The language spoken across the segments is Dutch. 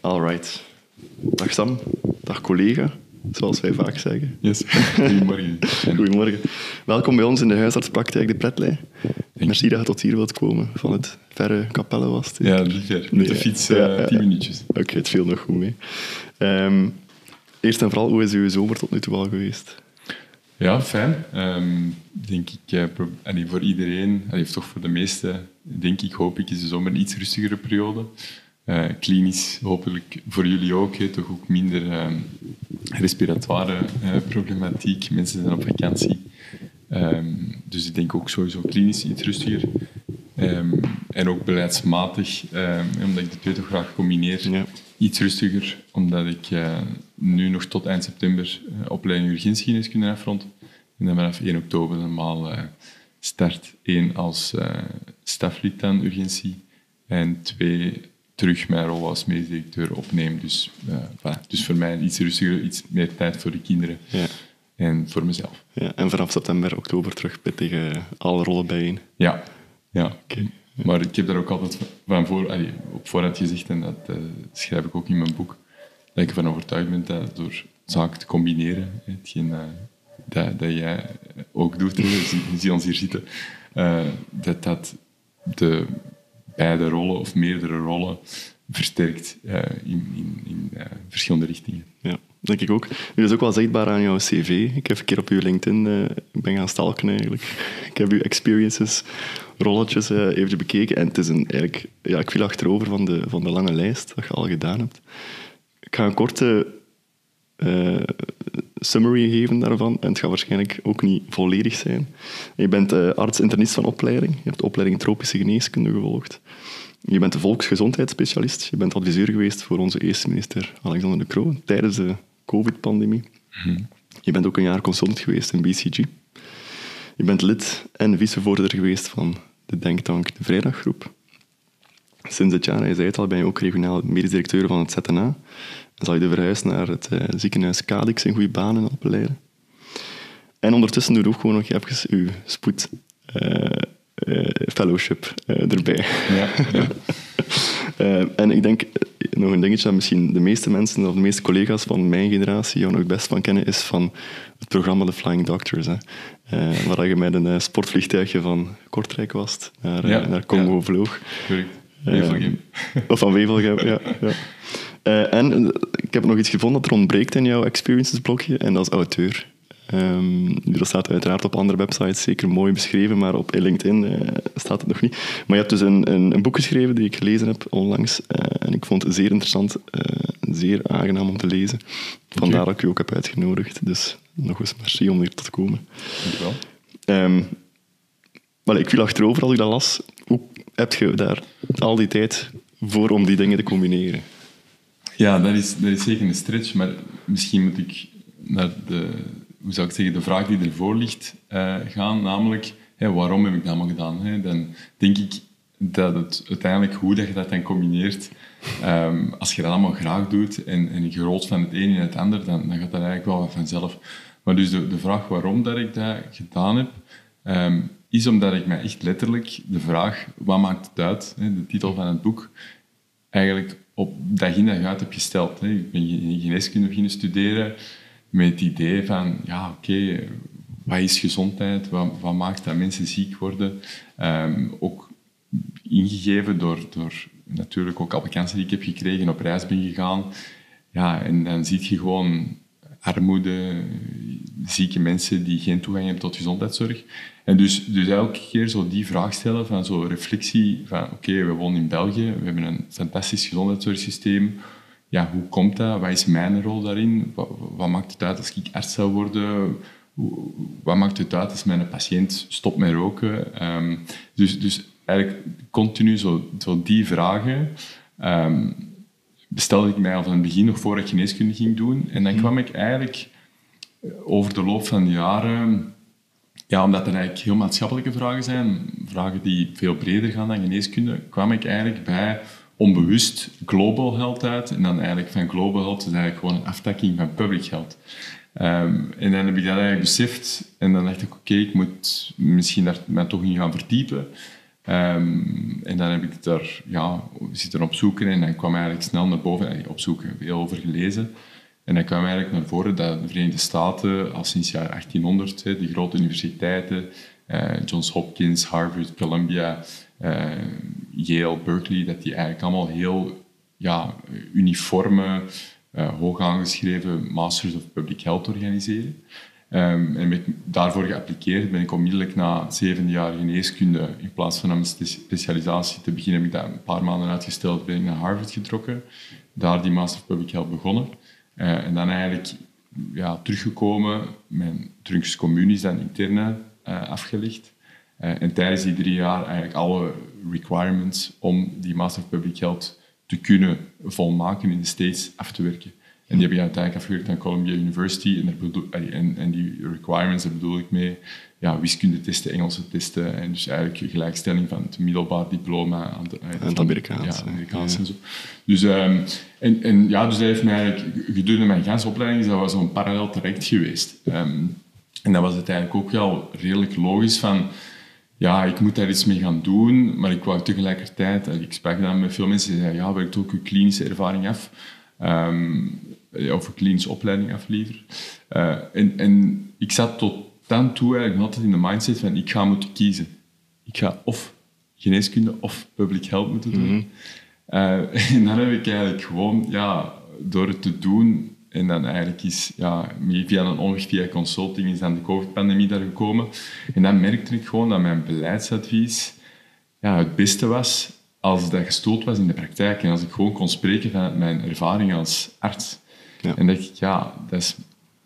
Alright. Dag Sam, dag collega, zoals wij vaak zeggen. Yes, goedemorgen. Goedemorgen. Welkom bij ons in de huisartspraktijk De Pletlei. Merci dat je tot hier wilt komen, van het verre Capelle was het. Ja, niet ver. Met de fiets uh, Ja, ja, tien minuutjes. Oké, het viel nog goed mee. Ehm, eerst en vooral, hoe is uw zomer tot nu toe al geweest? Ja, fijn. Ehm, denk ik, allee, voor iedereen, allee, of toch voor de meesten, denk ik, hoop ik, is de zomer een iets rustigere periode. Eh, klinisch hopelijk voor jullie ook, toch ook minder ehm, respiratoire eh, problematiek. Mensen zijn op vakantie. Ehm, dus ik denk ook sowieso klinisch iets rustiger. Ehm, en ook beleidsmatig, omdat ik de twee toch graag combineer, Ja. iets rustiger, omdat ik eh, nu nog tot eind september eh, opleiding urgentiegeneeskunde afrond. En dan vanaf 1 oktober normaal eh, start 1 als eh, staflid aan urgentie en 2 terug mijn rol als medisch directeur opneem. Dus, eh, voilà. dus voor mij iets rustiger, iets meer tijd voor de kinderen Ja. en voor mezelf. ja. En vanaf september, oktober terug tegen alle rollen bijeen. Ja, ja. Maar ik heb daar ook altijd van voor, allee, op voorhand gezegd, en dat eh, schrijf ik ook in mijn boek, dat ik ervan overtuigd ben dat door zaken te combineren, hetgeen eh, dat, dat jij ook doet, je ziet ons hier zitten, dat dat de beide rollen of meerdere rollen versterkt eh, in, in, in eh, verschillende richtingen. Ja, denk ik ook. Nu, is ook wel zichtbaar aan jouw cv. Ik heb een keer op uw LinkedIn ik ben gaan stalken eigenlijk. Ik heb uw experiences, rolletjes even bekeken. En het is een, eigenlijk, ja, ik viel achterover van de, van de lange lijst dat je al gedaan hebt. Ik ga een korte summary geven daarvan. En het gaat waarschijnlijk ook niet volledig zijn. Je bent eh, arts-internist van opleiding. Je hebt de opleiding tropische geneeskunde gevolgd. Je bent de volksgezondheidsspecialist. Je bent adviseur geweest voor onze eerste minister Alexander De Croo tijdens de COVID-pandemie. Je bent ook een jaar consultant geweest in BCG. Je bent lid en vicevoorzitter geweest van de denktank De Vrijdaggroep. Sinds dit jaar, hij zei het al, ben je ook regionaal medisch directeur van het ZNA. Dan zal je de verhuis naar het eh, ziekenhuis Cadix in goede banen opleiden. En ondertussen doe je ook gewoon nog even uw spoed eh, eh, fellowship erbij. Ja, ja. En ik denk, nog een dingetje dat misschien de meeste mensen, of de meeste collega's van mijn generatie jou nog best van kennen, is van het programma The Flying Doctors. Hè. Waar je met een sportvliegtuigje van Kortrijk was, naar, Ja, naar Congo ja. vloog. Wevelgem. Of van Wevelgem, ja. ja. Eh, en eh, ik heb nog iets gevonden dat er ontbreekt in jouw experiences blokje, en dat is auteur. Ehm, dat staat uiteraard op andere websites zeker mooi beschreven, maar op LinkedIn eh, staat het nog niet. Maar je hebt dus een, een, een boek geschreven die ik gelezen heb onlangs, en ik vond het zeer interessant, eh, zeer aangenaam om te lezen. Vandaar dat ik u ook heb uitgenodigd. Dus nog eens merci om hier te komen. Dankjewel. Wel, ik viel achterover als ik dat las. Hoe heb je daar al die tijd voor om die dingen te combineren? Ja, dat is, dat is zeker een stretch, maar misschien moet ik naar de, hoe zou ik zeggen, de vraag die ervoor ligt eh, gaan, namelijk waarom heb ik dat allemaal gedaan? Dan denk ik dat het uiteindelijk hoe dat je dat dan combineert, ehm, als je dat allemaal graag doet en, en je rolt van het een in het ander, dan, dan gaat dat eigenlijk wel vanzelf. Maar dus de, de vraag waarom dat ik dat gedaan heb, ehm, is omdat ik mij echt letterlijk de vraag, wat maakt het uit, de titel van het boek, eigenlijk op dag in dag uit heb gesteld. Hè. Ik ben ge- geneeskunde beginnen studeren met het idee van, ja, oké, wat is gezondheid? Wat, wat maakt dat mensen ziek worden? Ehm, ook ingegeven door, door natuurlijk ook alle kansen die ik heb gekregen, op reis ben gegaan. Ja, en dan zie je gewoon armoede, zieke mensen die geen toegang hebben tot gezondheidszorg. En dus, dus elke keer zo die vraag stellen van zo'n reflectie van oké, we wonen in België, we hebben een fantastisch gezondheidszorgsysteem. Ja, hoe komt dat? Wat is mijn rol daarin? Wat, wat maakt het uit als ik arts zou worden? Wat maakt het uit als mijn patiënt stopt met roken? Ehm, dus, dus eigenlijk continu zo, zo die vragen ehm, stelde ik mij al van het begin nog voor ik geneeskunde ging doen. En dan kwam ik eigenlijk over de loop van de jaren, ja, omdat er eigenlijk heel maatschappelijke vragen zijn, vragen die veel breder gaan dan geneeskunde, kwam ik eigenlijk bij onbewust global health uit. En dan eigenlijk van global health is eigenlijk gewoon een aftakking van public health. Ehm, en dan heb ik dat eigenlijk beseft. En dan dacht ik, oké, ik moet misschien daar mij toch in gaan verdiepen. Ehm, en dan heb ik daar ja, zitten op zoeken en dan kwam eigenlijk snel naar boven, op zoeken, veel over gelezen. En dan kwam eigenlijk naar voren dat de Verenigde Staten al sinds jaar 1800, de grote universiteiten, uh, Johns Hopkins, Harvard, Columbia, uh, Yale, Berkeley, dat die eigenlijk allemaal heel ja, uniforme, uh, hoog aangeschreven Masters of Public Health organiseren. Um, en ik daarvoor geappliqueerd ben ik onmiddellijk na zeven jaar geneeskunde, in plaats van een specialisatie te beginnen, heb ik dat een paar maanden uitgesteld, ben ik naar Harvard getrokken. Daar die Master of Public Health begonnen. Uh, en dan eigenlijk ja, teruggekomen, mijn trunkscommunie is dan interne uh, afgelegd. Uh, en tijdens die drie jaar eigenlijk alle requirements om die Master of Public Health te kunnen volmaken in de States af te werken. En die heb ik uiteindelijk afgewerkt aan Columbia University. En, en, en die requirements, daar bedoel ik mee ja, wiskundetesten, Engelse testen. En dus eigenlijk gelijkstelling van het middelbaar diploma aan, de, aan het Amerikaans. Ja, Amerikaans en zo. Dus, um, en, en ja, dus dat heeft mij eigenlijk, gedurende mijn ganse opleiding, dat was zo'n parallel traject geweest. Um, en dat was het eigenlijk ook wel redelijk logisch van ja, ik moet daar iets mee gaan doen, maar ik wou tegelijkertijd, ik sprak dan met veel mensen die zeiden, ja, werkt ook uw klinische ervaring af. Um, of een klinische opleiding af liever. Uh, en, en ik zat tot dan toe eigenlijk altijd in de mindset van ik ga moeten kiezen. Ik ga of geneeskunde of public health moeten doen. Mm -hmm. uh, en dan heb ik eigenlijk gewoon, ja, door het te doen, en dan eigenlijk is, ja, via een omweg via consulting, is dan de COVID-pandemie daar gekomen. En dan merkte ik gewoon dat mijn beleidsadvies ja, het beste was als dat gestoeld was in de praktijk. En als ik gewoon kon spreken vanuit mijn ervaring als arts. En dacht ik, ja, dat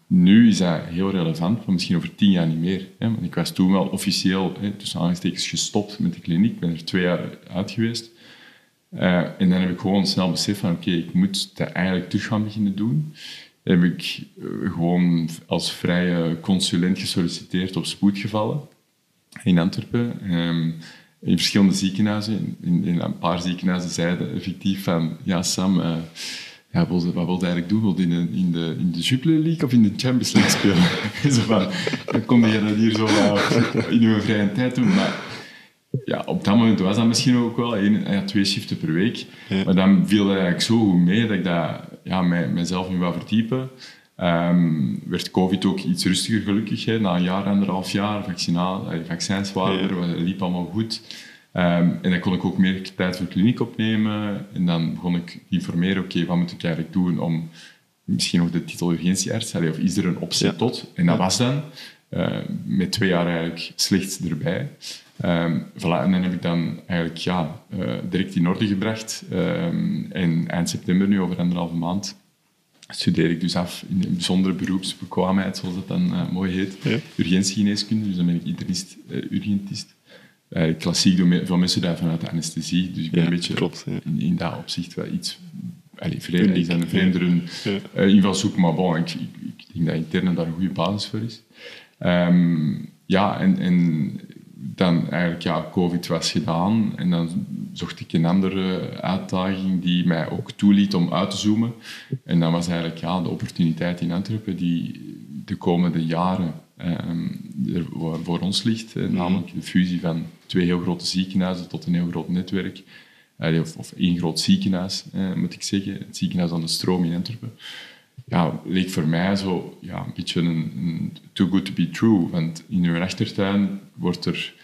nu is dat heel relevant, maar misschien over tien jaar niet meer. Hè? Want ik was toen wel officieel, hè, tussen aangestekens, gestopt met de kliniek. Ik ben er twee jaar uit geweest. Uh, en dan heb ik gewoon snel beseft van, oké, ik moet dat eigenlijk terug gaan beginnen doen. Heb ik uh, gewoon als vrije consulent gesolliciteerd op spoedgevallen in Antwerpen. Um, in verschillende ziekenhuizen. In, een paar ziekenhuizen zeiden effectief van, ja Sam, uh, ja, wat wil je eigenlijk doen? Wil je in de, in, de, in de Jupiler League of in de Champions League spelen? zo van, dan kon je dat hier zo in je vrije tijd doen. Maar ja, op dat moment was dat misschien ook wel één, ja, twee shiften per week. Ja. Maar dan viel dat eigenlijk zo goed mee dat ik dat, ja, mij, mijzelf in wou verdiepen. Um, werd COVID ook iets rustiger gelukkig. Hè. Na een jaar, anderhalf jaar, vaccinaal, vaccins waren er, het liep allemaal goed. Um, en dan kon ik ook meer tijd voor kliniek opnemen. En dan begon ik informeren, oké, okay, wat moet ik eigenlijk doen om misschien nog de titel urgentiearts, of is er een optie ja. tot? En dat was dan, uh, met twee jaar eigenlijk slechts erbij. Um, voilà, en dan heb ik dan eigenlijk ja, uh, direct in orde gebracht. Um, en eind september, nu over anderhalve maand, studeer ik dus af in een bijzondere beroepsbekwaamheid, zoals dat dan uh, mooi heet. Ja. Urgentiegeneeskunde, dus dan ben ik internist, urgentist. Uh, klassiek doen veel mensen daar vanuit de anesthesie, dus ik ben ja, een beetje klopt, ja. in, in, dat opzicht wel iets allee, vreemd, is een vreemdere ja. invalshoek, maar bon, ik, ik, ik, denk dat interne daar een goede basis voor is. Um, ja, en, en dan eigenlijk, ja, COVID was gedaan en dan zocht ik een andere uitdaging die mij ook toeliet om uit te zoomen. En dat was eigenlijk ja, de opportuniteit in Antwerpen die de komende jaren um, er voor ons ligt. Mm. Namelijk de fusie van twee heel grote ziekenhuizen tot een heel groot netwerk. Of, of één groot ziekenhuis, eh, moet ik zeggen. Het ziekenhuis aan de stroom in Antwerpen ja, leek voor mij zo ja, een beetje een, een, too good to be true. Want in uw achtertuin wordt er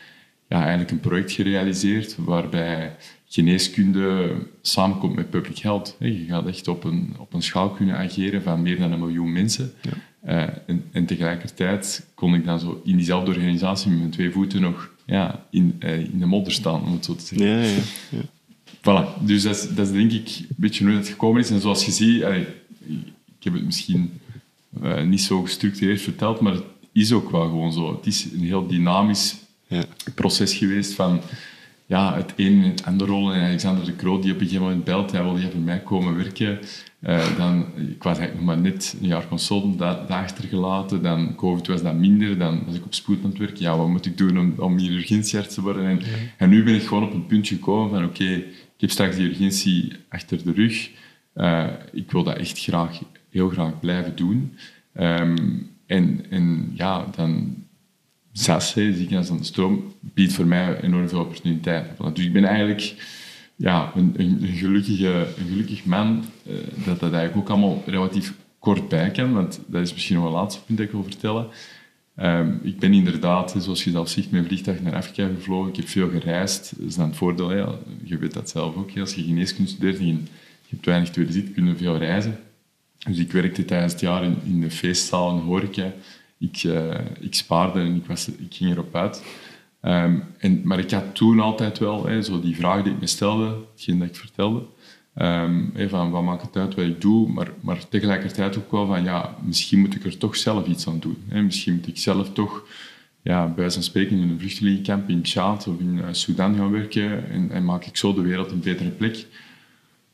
ja, eigenlijk een project gerealiseerd waarbij geneeskunde samenkomt met public health. Je gaat echt op een, op een schaal kunnen ageren van meer dan een miljoen mensen. Ja. Uh, en, en, tegelijkertijd kon ik dan zo in diezelfde organisatie met mijn twee voeten nog ja, in, uh, in de modder staan, om het zo te zeggen. Ja, ja, ja. Voilà, dus dat is, dat is denk ik een beetje hoe dat gekomen is. En zoals je ziet, allee, ik heb het misschien uh, niet zo gestructureerd verteld, maar het is ook wel gewoon zo. Het is een heel dynamisch ja. proces geweest van ja, het een en het andere rollen. En Alexander de Croo, die op een gegeven moment belt, hij wilde voor mij komen werken. Uh, dan, ik was eigenlijk nog maar net een jaar consultant daar, achtergelaten. Dan COVID was dat minder. Dan was ik op spoed aan het werken. Ja, wat moet ik doen om, om hier urgentiearts te worden? En, en nu ben ik gewoon op een punt gekomen van oké, okay, ik heb straks die urgentie achter de rug. Uh, ik wil dat echt graag, heel graag blijven doen. Um, en, en ja, dan hè, ziekenhuis aan de stroom, biedt voor mij enorm veel opportuniteiten. Dus ik ben eigenlijk ja, een, gelukkige, een gelukkig man uh, dat dat eigenlijk ook allemaal relatief kort bij kan, want dat is misschien nog een laatste punt dat ik wil vertellen. Um, ik ben inderdaad, zoals je zelf ziet, met vliegtuig naar Afrika gevlogen. Ik heb veel gereisd. Dat is dan het voordeel. Je weet dat zelf ook. Als je geneeskunde studeert en je, hebt weinig tweede zit, kun je veel reizen. Dus ik werkte tijdens het jaar in, de feestzaal en horeca. Ik, uh, ik spaarde en ik, was, ik ging erop uit. Um, en, maar ik had toen altijd wel zo die vraag die ik me stelde, hetgeen dat ik vertelde. Um, van wat maakt het uit wat ik doe, maar, maar tegelijkertijd ook wel van ja, misschien moet ik er toch zelf iets aan doen. Misschien moet ik zelf toch ja, bij spreken in een vluchtelingenkamp in Tjaad of in uh, Sudan gaan werken en, en, maak ik zo de wereld een betere plek.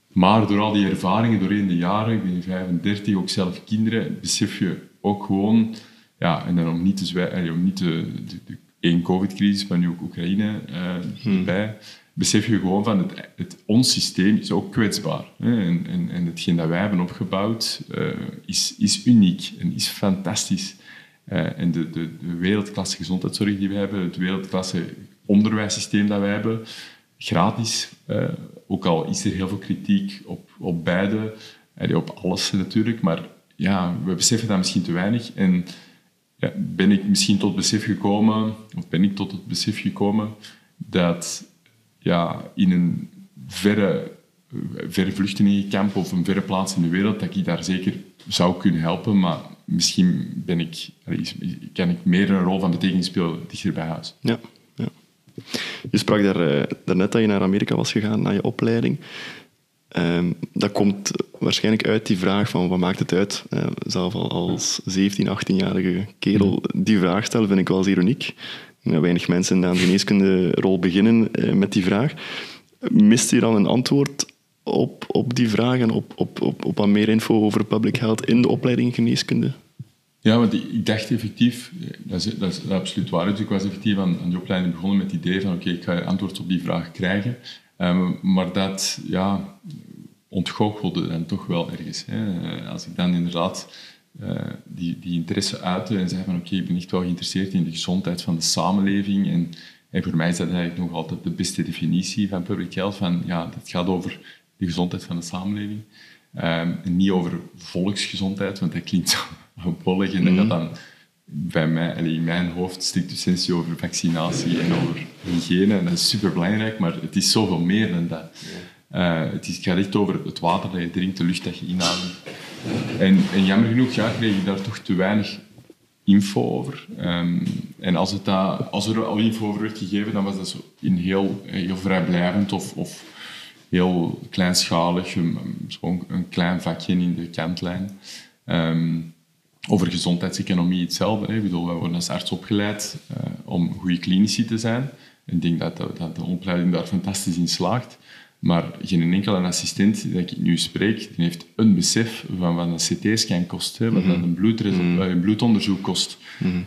Maar door al die ervaringen doorheen de jaren, ik ben 35, ook zelf kinderen, besef je ook gewoon, ja, en dan om niet te zwijgen, om niet de één covid-crisis, maar nu ook Oekraïne uh, erbij, besef je gewoon van het, het, ons systeem is ook kwetsbaar. Hè? En, en, en hetgeen dat wij hebben opgebouwd uh, is, is uniek en is fantastisch. Uh, en de, de, de, wereldklasse gezondheidszorg die we hebben, het wereldklasse onderwijssysteem dat wij hebben, gratis. Uh, ook al is er heel veel kritiek op, op beide, op alles natuurlijk, maar ja, we beseffen dat misschien te weinig. En ja, ben ik misschien tot besef gekomen, of ben ik tot het besef gekomen, dat ja, in een verre, verre vluchtelingenkamp of een verre plaats in de wereld, dat ik daar zeker zou kunnen helpen, maar misschien ben ik, kan ik meer een rol van betekenis spelen dichter bij huis. Ja, ja. Je sprak daar, uh, daarnet dat je naar Amerika was gegaan, naar je opleiding. Um, dat komt waarschijnlijk uit die vraag van wat maakt het uit? Uh, zelf al als 17, 18-jarige kerel die vraag stellen, vind ik wel zeer uniek weinig mensen aan de geneeskunde-rol beginnen eh, met die vraag. Mist je dan een antwoord op, op die vraag en op, op, op, op wat meer info over public health in de opleiding geneeskunde? Ja, want ik dacht effectief, dat is, dat is absoluut waar. Dus ik was effectief aan, aan die opleiding begonnen met het idee van oké, ik ga antwoord op die vraag krijgen. Um, maar dat ja, ontgoochelde dan toch wel ergens. Hè. Als ik dan inderdaad uh, die, die interesse uiten en zeggen van oké, ik ben echt wel geïnteresseerd in de gezondheid van de samenleving. En, en voor mij is dat eigenlijk nog altijd de beste definitie van public health. Van, ja, dat gaat over de gezondheid van de samenleving. Um, en niet over volksgezondheid, want dat klinkt zo bollig. En dat gaat dan bij mij, in mijn hoofd strikt essentie over vaccinatie en over hygiëne. En dat is super belangrijk, maar het is zoveel meer dan dat. Uh, het, is, het gaat echt over het water dat je drinkt, de lucht dat je inademt. En, en jammer genoeg ja, kreeg ik daar toch te weinig info over. Um, en als, het dat, als er al info over werd gegeven, dan was dat zo in heel, heel vrijblijvend of, of heel kleinschalig, een, gewoon een klein vakje in de kantlijn. Um, over gezondheidseconomie hetzelfde. Hè. Ik bedoel, wij worden als arts opgeleid uh, om goede klinici te zijn. Ik denk dat, dat de opleiding daar fantastisch in slaagt. Maar geen enkele assistent dat ik nu spreek, die heeft een besef van wat een CT-scan kost, hè, wat mm een, mm een bloedonderzoek kost. Mm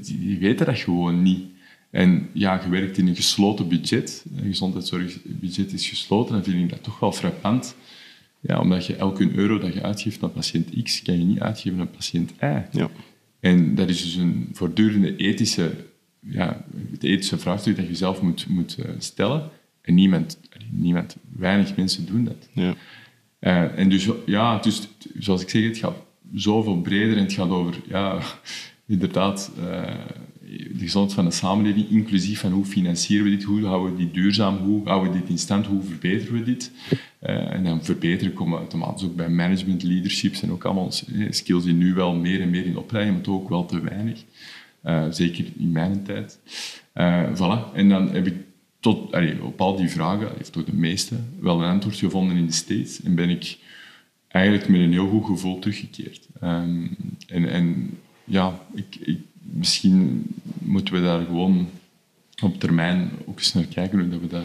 die, weten dat gewoon niet. En ja, je werkt in een gesloten budget. Een gezondheidszorgbudget is gesloten. Dan vind ik dat toch wel frappant. Ja, omdat je elke euro dat je uitgeeft aan patiënt X, kan je niet uitgeven aan patiënt Y. Ja. En dat is dus een voortdurende ethische, ja, ethische vraagstuk dat je zelf moet, moet uh, stellen. En niemand, niemand, weinig mensen doen dat. Ja. Uh, en dus, ja, dus, zoals ik zeg, het gaat zoveel breder en het gaat over, ja, inderdaad, uh, de gezondheid van de samenleving, inclusief van hoe financieren we dit, hoe houden we dit duurzaam, hoe houden we dit in stand, hoe verbeteren we dit. Uh, en dan verbeteren komen automatisch ook bij management, leadership, en ook allemaal skills die nu wel meer en meer in opleiding, maar toch ook wel te weinig. zeker in mijn tijd. voilà. En dan heb ik tot, op al die vragen, heeft toch de meeste, wel een antwoord gevonden in de States. En ben ik eigenlijk met een heel goed gevoel teruggekeerd. Um, en, en ja, ik, misschien moeten we daar gewoon op termijn ook eens naar kijken. Hoe dat we dat,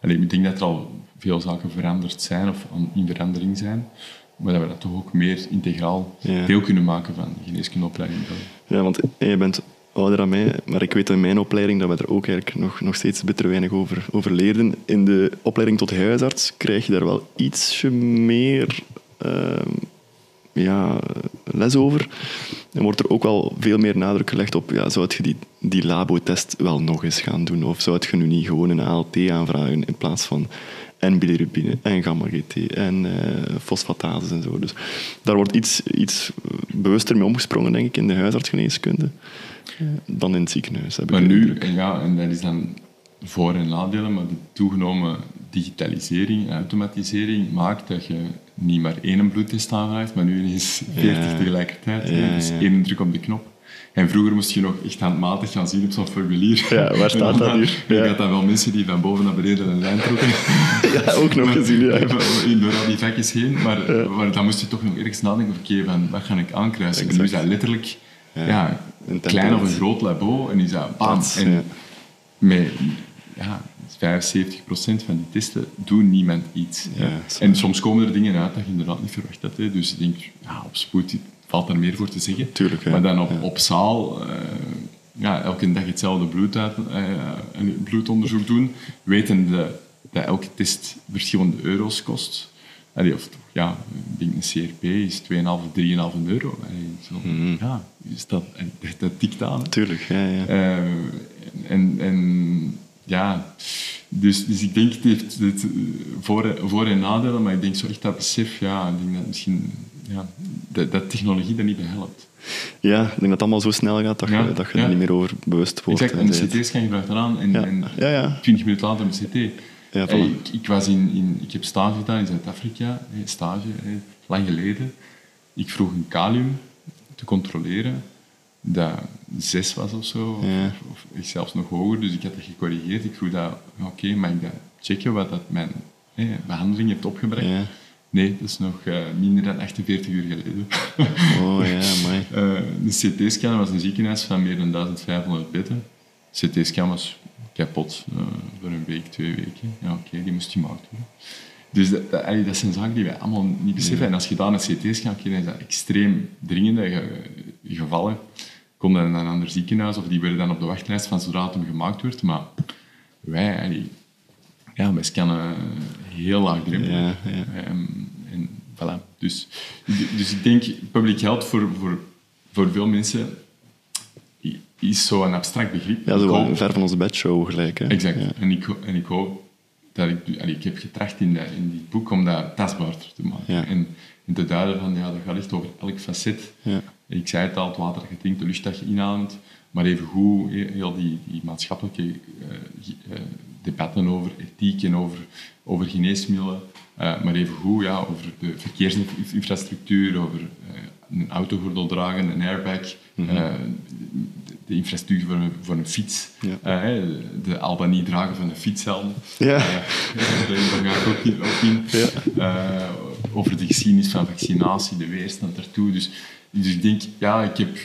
allee, ik denk dat er al veel zaken veranderd zijn of in verandering zijn. Maar dat we dat toch ook meer integraal deel kunnen maken van de geneeskundeopleiding. Ja, want je bent ouder dan mij, maar ik weet in mijn opleiding dat we er ook eigenlijk nog, nog steeds bitter weinig over, over leerden. In de opleiding tot huisarts krijg je daar wel ietsje meer uh, ja, les over. En wordt er ook wel veel meer nadruk gelegd op, ja, zou je die, die labo-test wel nog eens gaan doen? Of zou je nu niet gewoon een ALT aanvragen in plaats van en bilirubine en gamma-GT en uh, fosfatases en zo. Dus daar wordt iets, iets bewuster mee omgesprongen, denk ik, in de huisartsgeneeskunde dan in het ziekenhuis. Heb maar nu, ja, en dat is dan voor- en nadelen, maar de toegenomen digitalisering en automatisering maakt dat je niet maar één bloedtest aanvraagt, maar nu ineens 40 ja. tegelijkertijd. Ja, dus één druk op de knop. En vroeger moest je nog echt handmatig gaan zien op zo'n formulier. Ja, waar staat dat hier? Ja. Je had dan wel mensen die van boven naar beneden een lijn trokken. Ja, ook nog gezien, ja. Door al die vakjes heen. Maar, ja. maar dan moest je toch nog ergens nadenken, oké, van wat ga ik aankruisen? En nu is dat letterlijk ja, een klein of een groot labo en is dat bam. En met ja, 75% van die testen doen niemand iets. en soms komen er dingen uit dat je inderdaad niet verwacht had. Hè. Dus ik denk, ja, op spoed valt er meer voor te zeggen. Tuurlijk, maar dan op, op zaal, uh, ja, elke dag hetzelfde bloed uit, uh, bloedonderzoek doen, weten de, dat elke test verschillende euro's kost. Allee, of ja, ik denk een CRP is 2,5, 3,5 euro. Allee, zo, mm. Ja, is dat, dat, dat tikt aan. Tuurlijk, ja. ja. Uh, en, en ja, dus, dus ik denk, het heeft het voor, voor- en nadelen, maar ik denk zo echt dat besef, ja, ik denk dat misschien ja, dat, dat technologie daar niet bij helpt. Ja, ik denk dat het allemaal zo snel gaat dat je, dat je er niet meer over bewust wordt. Exact, en de CT's kan je eraan en, ja. en ja, ja. 20 minuten later een CT. Ja, Hey, ik, ik, was in, in, ik heb stage gedaan in Zuid-Afrika, stage, lang geleden. Ik vroeg een kalium te controleren dat zes was of zo, Ja. of, of zelfs nog hoger. Dus ik had dat gecorrigeerd. Ik vroeg dat, oké, mag ik dat checken wat dat mijn eh, behandeling heeft opgebracht? Ja. Nee, dat is nog eh, minder dan 48 uur geleden. Oh ja, mooi. Eh, de CT-scan was een ziekenhuis van meer dan 1500 bedden. De CT-scan was kapot eh, voor een week, twee weken. Ja, oké, die moest gemaakt worden. Dus dat, dat, allee, dat zijn zaken die wij allemaal niet beseffen. En als je dan een CT-scan dan is dat extreem dringende ge- gevallen. Kom dan naar een ander ziekenhuis of die werden dan op de wachtlijst van zodra het hem gemaakt wordt. Maar wij, allee, ja, wij scannen heel laagdrempelig. Ja, ja. Ehm, en voilà. Dus, dus ik denk, public health voor, voor, voor veel mensen is zo een abstract begrip. Ja, zo hoop- ver van onze bedshow gelijk. Hè. Exact. Ja. En, ik, en ik hoop dat ik... allee, ik heb getracht in, dat, in dit boek om dat tastbaarder te maken. Ja. En, en te duiden van, ja, dat gaat echt over elk facet. Ja. Ik zei het al, het water dat je drinkt, de lucht dat je inademt. Maar even hoe heel die, die maatschappelijke eh, eh, debatten over ethiek en over, over geneesmiddelen. eh, maar even hoe ja, over de verkeersinfrastructuur, over een autogordel dragen, een airbag, eh, de, de infrastructuur voor een, voor een fiets, Ja. de Albanie dragen van een fietshelm. Ja. Daar ga ik ook in. Ook in. Ja. Over de geschiedenis van vaccinatie, de weerstand daartoe. Dus, dus ik denk, ja, ik heb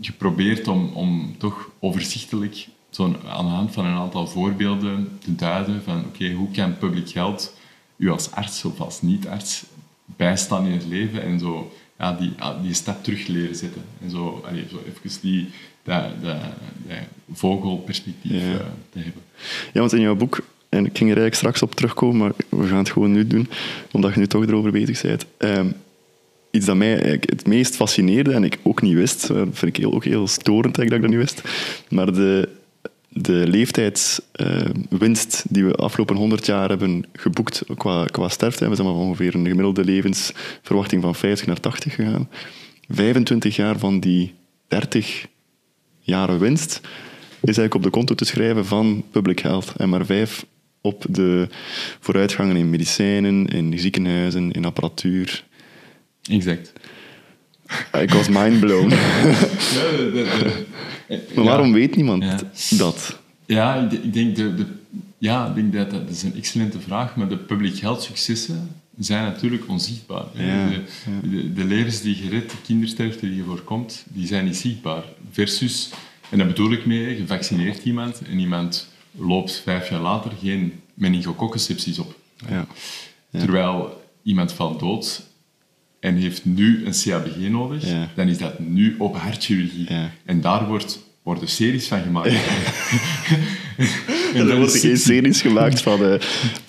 geprobeerd om, om toch overzichtelijk zo aan de hand van een aantal voorbeelden te duiden van oké, hoe kan public health u als arts of als niet-arts bijstaan in het leven en zo ja, die, die stap terug leren zetten. En zo, zo even die, dat, vogelperspectief Ja. eh, te hebben. Ja, want in jouw boek, en ik ging er eigenlijk straks op terugkomen, maar we gaan het gewoon nu doen, omdat je nu toch erover bezig bent. Ehm, iets dat mij het meest fascineerde en ik ook niet wist, dat vind ik ook heel storend dat ik dat niet wist, maar de, de leeftijdswinst die we afgelopen 100 jaar hebben geboekt qua, qua sterfte, we zijn van ongeveer een gemiddelde levensverwachting van 50 naar 80 gegaan. 25 jaar van die 30 jaren winst is eigenlijk op de konto te schrijven van public health. En maar vijf op de vooruitgangen in medicijnen, in ziekenhuizen, in apparatuur. Exact. Ik was mindblown. Maar waarom weet niemand dat? Ja, ik, de- ik denk, de, de, ja, ik denk dat dat, dat is een excellente vraag, maar de public health successen zijn natuurlijk onzichtbaar. Ja, de, de, de levens die je redt, de kindersterfte die je voorkomt, die zijn niet zichtbaar. Versus, en daar bedoel ik mee, je vaccineert iemand en iemand loopt vijf jaar later geen meningokokkencepties op. Ja. Ja. Terwijl iemand valt dood en heeft nu een CABG nodig, Ja. dan is dat nu op hartchirurgie. En daar wordt, worden series van gemaakt. En er worden geen series gemaakt van uh,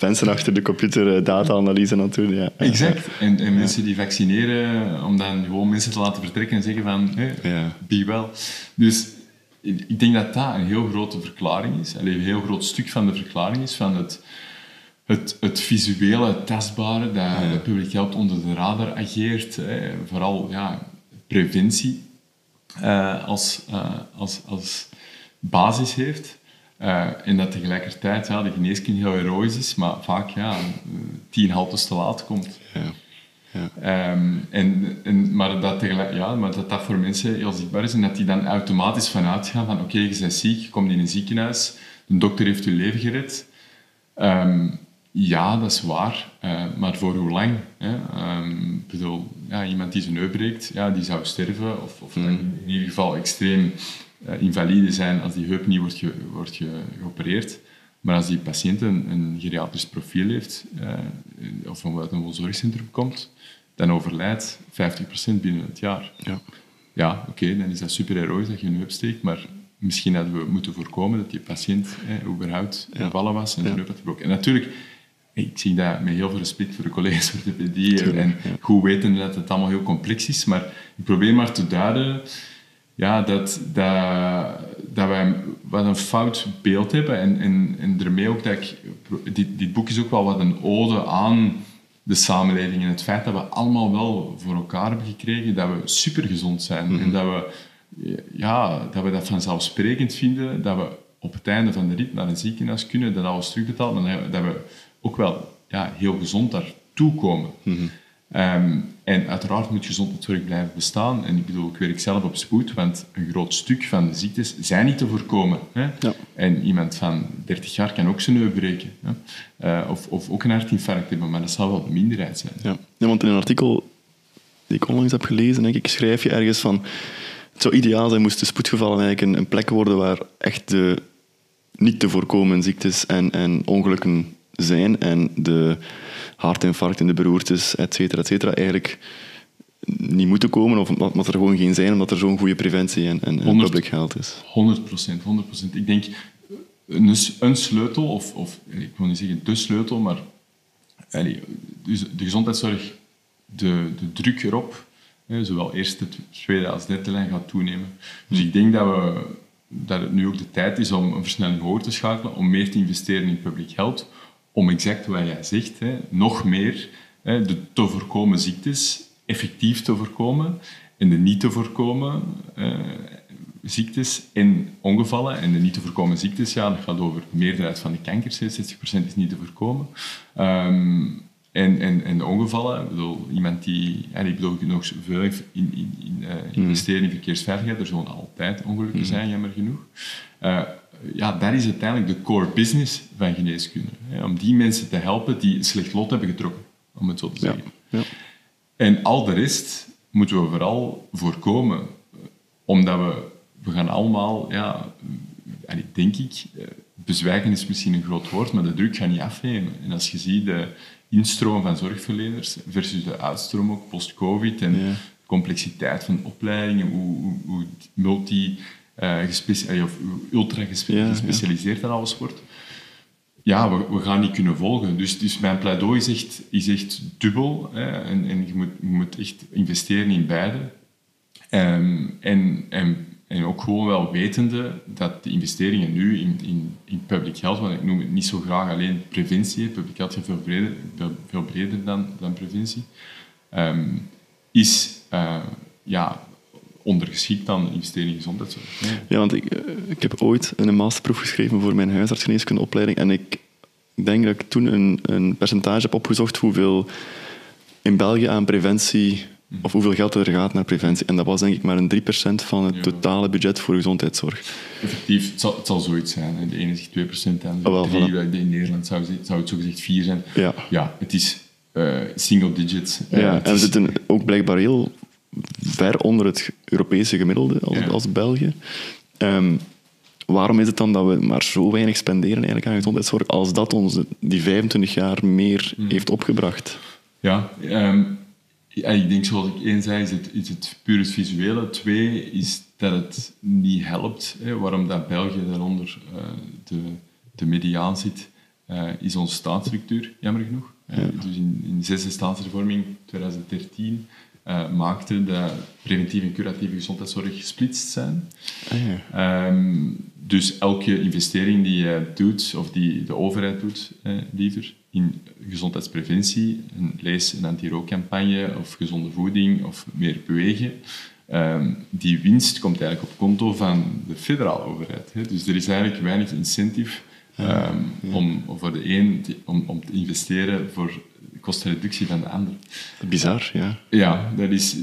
mensen achter de computer uh, data-analyse aan het doen. Ja. Exact. En, en mensen die vaccineren, om dan gewoon mensen te laten vertrekken en zeggen van, hey, be well. Dus ik denk dat dat een heel grote verklaring is. Een heel groot stuk van de verklaring is van het, het, het visuele, het tastbare, dat ja. het publiek geld onder de radar ageert. Hè. Vooral ja, preventie uh, als, uh, als, als basis heeft. Uh, en dat tegelijkertijd ja, de geneeskunde heel heroïs is, maar vaak ja, tien haltes te laat komt. Ja. Ja. Um, en, en, maar, dat tegelijk, ja, maar dat dat voor mensen heel zichtbaar is en dat die dan automatisch vanuit gaan van oké, okay, je bent ziek, je komt in een ziekenhuis, de dokter heeft je leven gered. Um, ja, dat is waar, uh, maar voor hoe lang? Hè? Um, bedoel, ja, iemand die zijn heup breekt, ja, die zou sterven of, of mm. in ieder geval extreem uh, invalide zijn als die heup niet wordt, ge, wordt ge, geopereerd. Maar als die patiënt een, een geriatrisch profiel heeft uh, of vanuit een zorgcentrum komt, dan overlijdt 50% binnen het jaar. Ja, ja oké, dan is dat super heroïs dat je een heup steekt, maar misschien hadden we moeten voorkomen dat die patiënt eh, überhaupt ja. gevallen was en zijn heup had gebroken. En natuurlijk, ik zie dat met heel veel respect voor de collega's van de PD en goed weten dat het allemaal heel complex is, maar ik probeer maar te duiden ja, dat, dat, dat wij wat een fout beeld hebben en, en, en ermee ook dat ik... Dit, dit boek is ook wel wat een ode aan de samenleving en het feit dat we allemaal wel voor elkaar hebben gekregen dat we supergezond zijn mhm. en dat we, ja, dat we dat vanzelfsprekend vinden, dat we op het einde van de rit naar een ziekenhuis kunnen, dat alles terugbetaald, maar dat we ook wel ja, heel gezond daartoe komen. Mm en uiteraard moet gezondheidszorg blijven bestaan. En ik bedoel, ik werk zelf op spoed, want een groot stuk van de ziektes zijn niet te voorkomen. Hè? Ja. En iemand van 30 jaar kan ook zijn neus breken. Hè? Uh, of, of ook een hartinfarct hebben, maar dat zal wel de minderheid zijn. Ja. ja, want in een artikel die ik onlangs heb gelezen, denk ik, schrijf je ergens van... Het zou ideaal zijn moesten spoedgevallen eigenlijk een, een plek worden waar echt de niet te voorkomen ziektes en, en ongelukken zijn en de hartinfarct en de beroertes, et cetera, et cetera, eigenlijk niet moeten komen of omdat er gewoon geen zijn, omdat er zo'n goede preventie en, en, public health is. 100 procent, 100 procent. Ik denk een, een, sleutel, of, of ik wil niet zeggen de sleutel, maar dus de gezondheidszorg, de, de druk erop, zowel eerste, tweede als derde lijn gaat toenemen. Dus ik denk dat, we, dat het nu ook de tijd is om een versnelling hoger te schakelen, om meer te investeren in public health, om exact wat jij zegt, hè, nog meer hè, de te voorkomen ziektes effectief te voorkomen en de niet te voorkomen uh, ziektes en ongevallen. En de niet te voorkomen ziektes, ja, dat gaat over de meerderheid van de kankers, 60% is niet te voorkomen. Um, en, en, en de ongevallen, ik bedoel, iemand die, en ik bedoel nog veel in, in, in uh, investeren in verkeersveiligheid, er zullen altijd ongelukken mm. zijn, jammer genoeg. Uh, ja, dat is uiteindelijk de core business van geneeskunde. Hè, om die mensen te helpen die een slecht lot hebben getrokken, om het zo te zeggen. Ja, ja. En al de rest moeten we vooral voorkomen, omdat we, we gaan allemaal, ja, denk ik, eh, bezwijken is misschien een groot woord, maar de druk gaat niet afnemen. En als je ziet de instroom van zorgverleners versus de uitstroom ook post-covid en de complexiteit van opleidingen, hoe, hoe, hoe multi uh, of ultra gespecialiseerd en alles wordt. Ja, we, we, gaan niet kunnen volgen. Dus, dus mijn pleidooi is echt, is echt dubbel. Hè, en, en je, moet, je moet echt investeren in beide. Um, en, en, en ook gewoon wel wetende dat de investeringen nu in, in, in public health, want ik noem het niet zo graag alleen preventie, public health is veel breder, veel breder dan, dan preventie, um, is uh, ja, ondergeschikt aan investeren in gezondheidszorg. Ja, want ik, eh, ik heb ooit een masterproef geschreven voor mijn huisartsgeneeskundeopleiding en ik denk dat ik toen een, een percentage heb opgezocht hoeveel in België aan preventie mhm. of hoeveel geld er gaat naar preventie. En dat was denk ik maar een 3% van het totale budget voor gezondheidszorg. Effectief, het zal, het zal zoiets zijn. De ene zegt 2% en de oh, in Nederland zou, zou het zogezegd 4 zijn. Ja, ja het is uh, single digits. Uh, ja, en we zitten ook blijkbaar heel ver onder het Europese gemiddelde als, als België. Ehm, waarom is het dan dat we maar zo weinig spenderen eigenlijk aan gezondheidszorg als dat ons die 25 jaar meer hmm. heeft opgebracht? Ja, um, Ja, ik denk zoals ik één zei, is het, is het puur het visuele. Twee is dat het niet helpt. Hè. Waarom dat België daaronder uh, de, de mediaan zit, uh, is onze staatsstructuur, jammer genoeg. Ja. Dus in, in de zesde staatshervorming 2013 uh, maakte dat preventieve en curatieve gezondheidszorg gesplitst zijn. Ah, ja. um, dus elke investering die je doet, of die de overheid doet, eh, liever, in gezondheidspreventie, een, lees een anti-rookcampagne of gezonde voeding of meer bewegen, um, die winst komt eigenlijk op konto van de federale overheid. Hè. Dus er is eigenlijk weinig incentive um, om voor de een om, om te investeren voor kostenreductie van de ander. Bizar, ja. Ja, dat is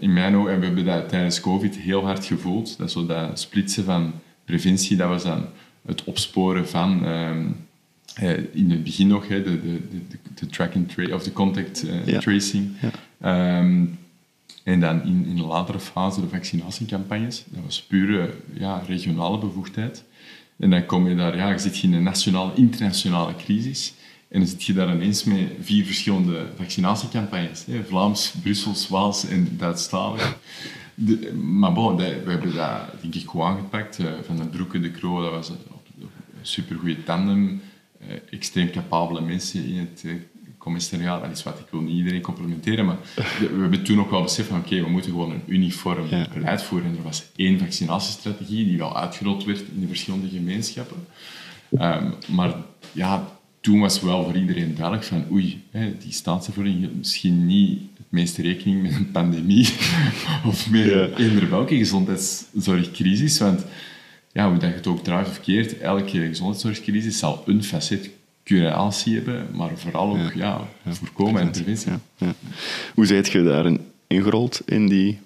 in mijn ogen, en we hebben dat tijdens COVID heel hard gevoeld, dat zo dat splitsen van preventie, dat was dan het opsporen van, um, in het begin nog, hè, de, de, de, de track and trace, of de contact uh, tracing. Ja. Um, en dan in, in een latere fase de vaccinatiecampagnes. Dat was pure ja, regionale bevoegdheid. En dan kom je daar, ja, je zit in een nationale, internationale crisis. En dan zit je daar ineens met vier verschillende vaccinatiecampagnes. Hè? Vlaams, Brussels, Waals en Duitsstalig. De, maar bon, we hebben dat denk ik goed aangepakt. Uh, van de Broeke, de Kroo, dat was een, een supergoeie tandem. Uh, extreem capabele mensen in het uh, commissariaat. Dat is wat ik wil niet iedereen complimenteren, maar we, we hebben toen ook wel beseft van oké, okay, we moeten gewoon een uniform ja. beleid voeren. En er was één vaccinatiestrategie die wel uitgerold werd in de verschillende gemeenschappen. Um, maar ja, toen was wel voor iedereen duidelijk van oei, hè, die staatsvervoering misschien niet het meeste rekening met een pandemie of met ja. eender welke gezondheidszorgcrisis. Want ja, hoe dat je het ook draait of keert, elke gezondheidszorgcrisis zal een facet curatie hebben, maar vooral ook ja. ja voorkomen en preventie. Hoe zijt je daarin ingerold in die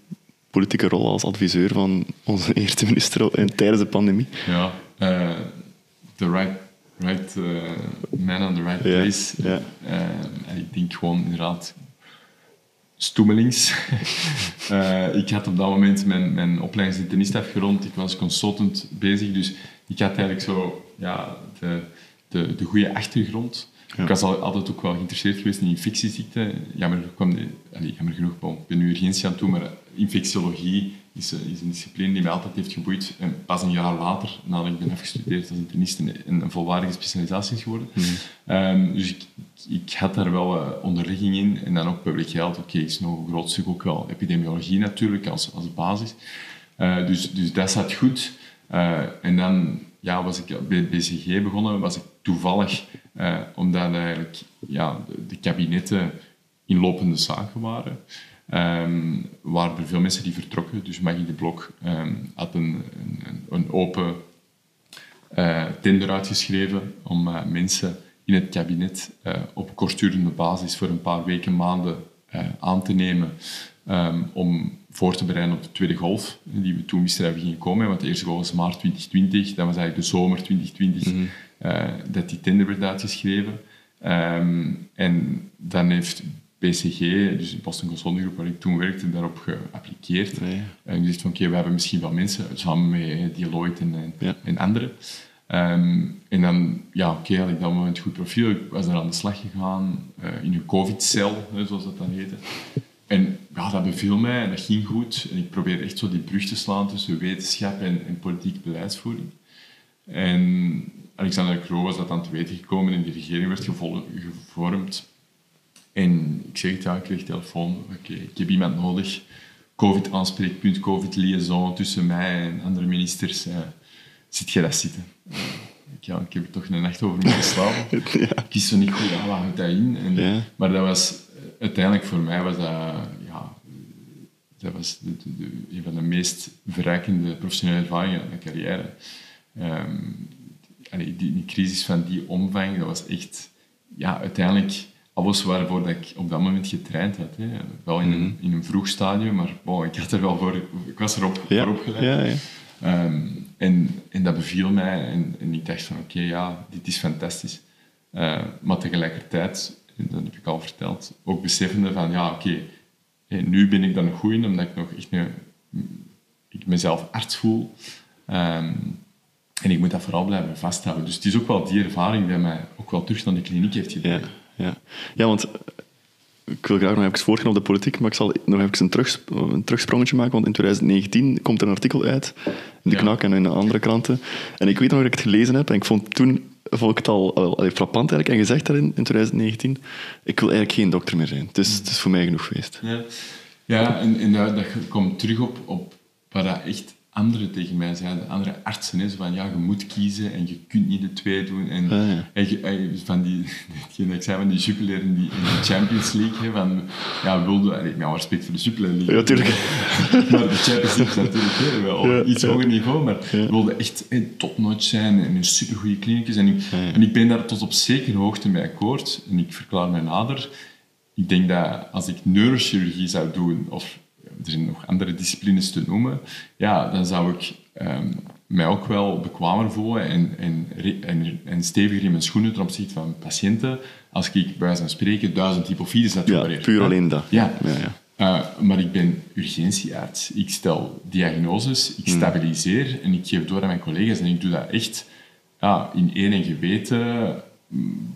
politieke rol als adviseur van onze eerste minister tijdens de pandemie? Ja, uh, the right right uh, man on the right place. Ja, uh, en ik denk gewoon inderdaad stoemelings. uh, ik had op dat moment mijn, mijn opleidingsinternist afgerond. Ik was consultant bezig, dus ik had eigenlijk zo ja, de, de, de goede achtergrond. Ja. Ik was altijd ook wel geïnteresseerd geweest in infectieziekten. Jammer, kwam de, allez, jammer genoeg, bon, ik ben nu urgentie aan doen, maar infectiologie is, is, een discipline die mij altijd heeft geboeid. En pas een jaar later, nadat ik ben afgestudeerd als internist, een, een volwaardige specialisatie is geworden. Mm um, dus ik, ik, had daar wel uh, onderligging in. En dan ook public health. Oké, okay, is nog een groot stuk ook wel epidemiologie natuurlijk als, als basis. Uh, dus, dus dat zat goed. Uh, en dan ja, was ik bij BCG begonnen, was ik toevallig, omdat eigenlijk ja, de, de kabinetten in lopende zaken waren. Um, waren er veel mensen die vertrokken. Dus Maggie de Blok um, had een, een, een open uh, tender uitgeschreven om uh, mensen in het kabinet uh, op kortdurende basis voor een paar weken, maanden aan te nemen um, om voor te bereiden op de tweede golf, die we toen we gingen komen. Want de eerste golf was maart 2020, dat was eigenlijk de zomer 2020 mm -hmm. dat die tender werd uitgeschreven. en dan heeft BCG, dus de Boston Consulting Group, waar ik toen werkte, daarop geappliqueerd. Nee. En gezegd van, oké, we hebben misschien wel mensen, samen met Deloitte en, ja. en anderen. Um, en dan, ja, oké, okay, had ik dat moment goed profiel. Ik was er aan de slag gegaan, uh, in een covid-cel, zoals dat dan heette. En ja, dat beviel mij en dat ging goed. En ik probeerde echt zo die brug te slaan tussen wetenschap en, en politieke beleidsvoering. En Alexander Kroo was dat aan te weten gekomen en die regering werd gevormd en ik zeg het, ja, ik kreeg telefoon. Oké, ik heb iemand nodig. COVID-aanspreekpunt, COVID-liaison tussen mij en andere ministers. Uh, zit je dat zitten? Ja, ik heb er toch een nacht over moeten slapen. ja. Ik wist zo niet goed, waar houdt dat in? En, ja. Maar dat was, uiteindelijk voor mij was dat, ja, dat was de, de, de, een van de meest verrijkende professionele ervaringen in mijn carrière. Um, die, die crisis van die omvang, dat was echt, ja, uiteindelijk alles waarvoor dat ik op dat moment getraind had. Hè. Wel in, een, mhm. in een vroeg stadium, maar ik, had er wel voor, ik was erop ja. voor opgeleid. Ja, ja. Um, en, en dat beviel mij en, en ik dacht van oké, okay, ja, dit is fantastisch. Uh, maar tegelijkertijd, dat heb ik al verteld, ook beseffende van ja, oké, okay, nu ben ik dan nog goed in, omdat ik nog echt ik mezelf arts voel. Um, en ik moet dat vooral blijven vasthouden. Dus het is ook wel die ervaring die mij ook wel terug naar de kliniek heeft gebracht ja, ja. want ik wil graag nog even voortgaan op de politiek, maar ik zal nog even een, terugs, een terugsprongetje maken, want in 2019 komt er een artikel uit, in de Ja. Knak en in andere kranten. En ik weet nog dat ik het gelezen heb, en ik vond toen vond ik het al, al, al frappant eigenlijk, en gezegd daarin, in 2019, ik wil eigenlijk geen dokter meer zijn. Het is, het is voor mij genoeg geweest. Ja, ja en, en dat, dat komt terug op, op wat dat echt anderen tegen mij zeiden, andere artsen. Hè, zo van, ja, je moet kiezen en je kunt niet de twee doen. En, Ah, ja. en je- en van die, ik zei van die Jupiler in, die, in de Champions League, hè, van, ja, wilde, met alle respect voor de Jupiler League. Ja, tuurlijk. maar de Champions League is natuurlijk hè, wel Ja, iets hoger niveau, maar wilde echt hè, topnotch zijn en een supergoeie kliniekjes. En, ik- en ik ben daar tot op zekere hoogte mee akkoord. En ik verklaar mij nader. Ik denk dat als ik neurochirurgie zou doen, of er zijn nog andere disciplines te noemen, ja, dan zou ik ehm, mij ook wel bekwamer voelen en, en, en, en steviger in mijn schoenen ten opzichte van patiënten als ik bij wijze van spreken duizend hypofides had Ja, puur alleen dat. Ja. Ja, ja. Eh, maar ik ben urgentiearts. Ik stel diagnoses, Hmm. ik stabiliseer en ik geef door aan mijn collega's. En ik doe dat echt ja, in één en geweten.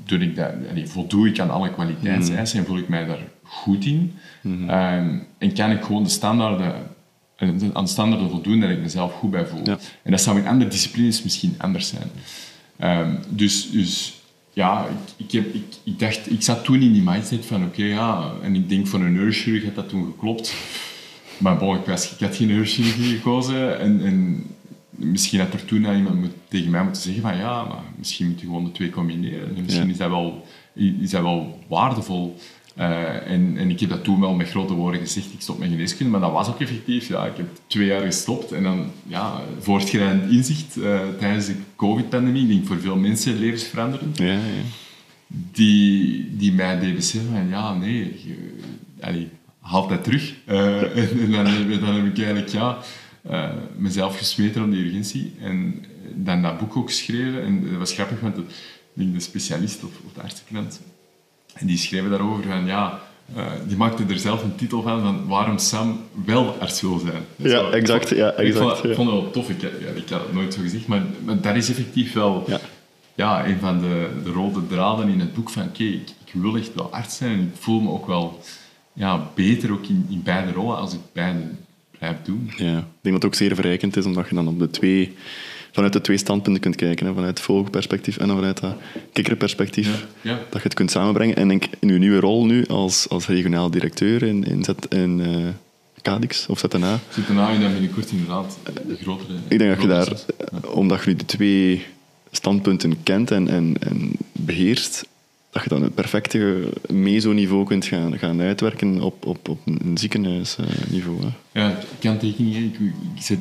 Doe ik dat, allee, voldoe ik aan alle kwaliteitseisen en voel ik mij daar goed in. Ehm, en kan ik gewoon de standaarden, eh, aan de standaarden voldoen dat ik mezelf goed bij voel. Ja. En dat zou in andere disciplines misschien anders zijn. Ehm, dus, dus ja, ik, ik, heb, ik, ik dacht, ik zat toen in die mindset van oké, ja, en ik denk voor een neurochirurg had dat toen geklopt. Maar bon, ik, was, ik had geen neurochirurgie gekozen en, en misschien had er toen iemand moet, tegen mij moeten zeggen van ja, maar misschien moet je gewoon de twee combineren. En misschien Ja. is, dat wel, is dat wel waardevol. Eh, en, en ik heb dat toen wel met grote woorden gezegd, ik stop met geneeskunde, maar dat was ook effectief. Ja, ik heb twee jaar gestopt en dan ja, voortschrijdend inzicht eh, tijdens de covid-pandemie. Ik denk voor veel mensen levensveranderend Ja, ja. die, die mij deed beseffen van ja, nee, je, allee, haal dat terug. Eh, en, en dan, heb- dan heb ik eigenlijk ja, mezelf gesmeten op die urgentie en dan dat boek ook geschreven. En dat was grappig, want denk de specialist of, of de artsenkrant, en die schreven daarover van ja, eh, die maakte er zelf een titel van, van waarom Sam wel arts wil zijn. Ja, exact, ja, Ik vond, exact, ik ja. vond het wel tof, ik, ja, ik had het nooit zo gezegd, maar, maar dat is effectief wel Ja. ja, een van de, de rode draden in het boek van oké, ik, ik wil echt wel arts zijn en ik voel me ook wel ja, beter ook in, in beide rollen als ik beide blijf doen. Ja, ik denk dat het ook zeer verrijkend is, omdat je dan op de twee, vanuit de twee standpunten kunt kijken. Hè, vanuit het vogelperspectief en vanuit dat kikkerperspectief. Ja, ja. Dat je het kunt samenbrengen. En denk in uw nieuwe rol nu als, als regionaal directeur in, in, Z, in eh, Cadix of ZNA, Zit daarna en dan binnenkort inderdaad de grotere... ik denk dat je daar, zet. omdat je nu de twee standpunten kent en, en, en beheerst, dat je dan het perfecte meso-niveau kunt gaan, gaan uitwerken op, op, op een ziekenhuisniveau. hè. Ja, kanttekeningen. Ik, ik zet,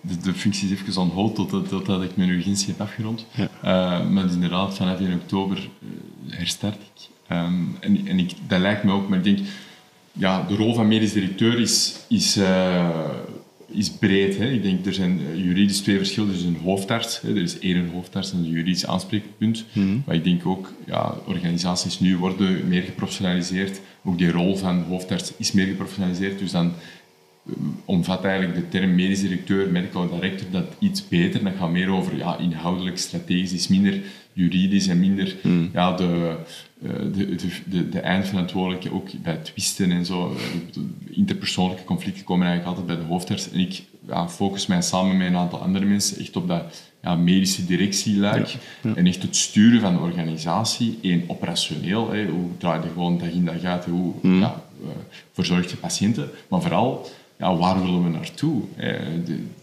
de, de functie is even on hold totdat, totdat ik mijn urgentie heb afgerond. Ja. Eh, maar dus inderdaad, vanaf 1 oktober eh, herstart ik. Ehm, en en ik, dat lijkt me ook, maar ik denk, ja, de rol van medisch directeur is, is, eh, is breed. Hè. Ik denk, er zijn eh, juridisch twee verschillen. Er is een hoofdarts, hè. er is één een hoofdarts en een juridisch aanspreekpunt. Maar ik denk ook, ja, organisaties nu worden meer geprofessionaliseerd. Ook die rol van hoofdarts is meer geprofessionaliseerd. Dus dan omvat eigenlijk de term medisch directeur, medical director, dat iets beter. Dat gaat meer over ja, inhoudelijk, strategisch, is minder juridisch en minder ja, de, eh, de, de, de, de eindverantwoordelijke, ook bij twisten en zo. eh, interpersoonlijke conflicten komen eigenlijk altijd bij de hoofdarts. En ik ja, focus mij samen met een aantal andere mensen echt op dat ja, medische directieluik. En echt het sturen van de organisatie, één operationeel, hè, hoe draai je gewoon dag in dag uit, hoe ja, eh, verzorg je patiënten, maar vooral ja, waar willen we naartoe? Eh,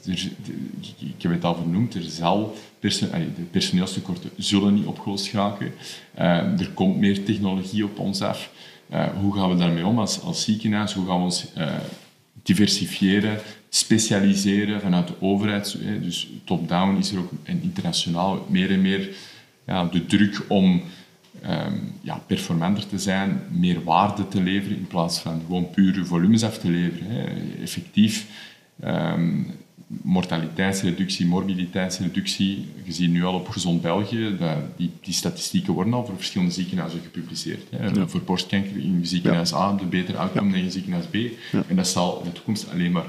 ik- heb het al vernoemd, er zal de personeelstekorten zullen niet opgelost raken. Eh, er komt meer technologie op ons af. Eh, hoe gaan we daarmee om als, als ziekenhuis? Hoe gaan we ons eh, diversifiëren, specialiseren vanuit de overheid? Dus top-down is er ook en internationaal meer en meer ja, de druk om ehm, ja, performanter te zijn, meer waarde te leveren in plaats van gewoon pure volumes af te leveren. Hè. Effectief ehm, mortaliteitsreductie, morbiditeitsreductie. Je ziet nu al op Gezond België, dat die, die statistieken worden al voor verschillende ziekenhuizen gepubliceerd. Hè. Voor borstkanker in ziekenhuis A de beter uitkomen dan in ziekenhuis B. En dat zal in de toekomst alleen maar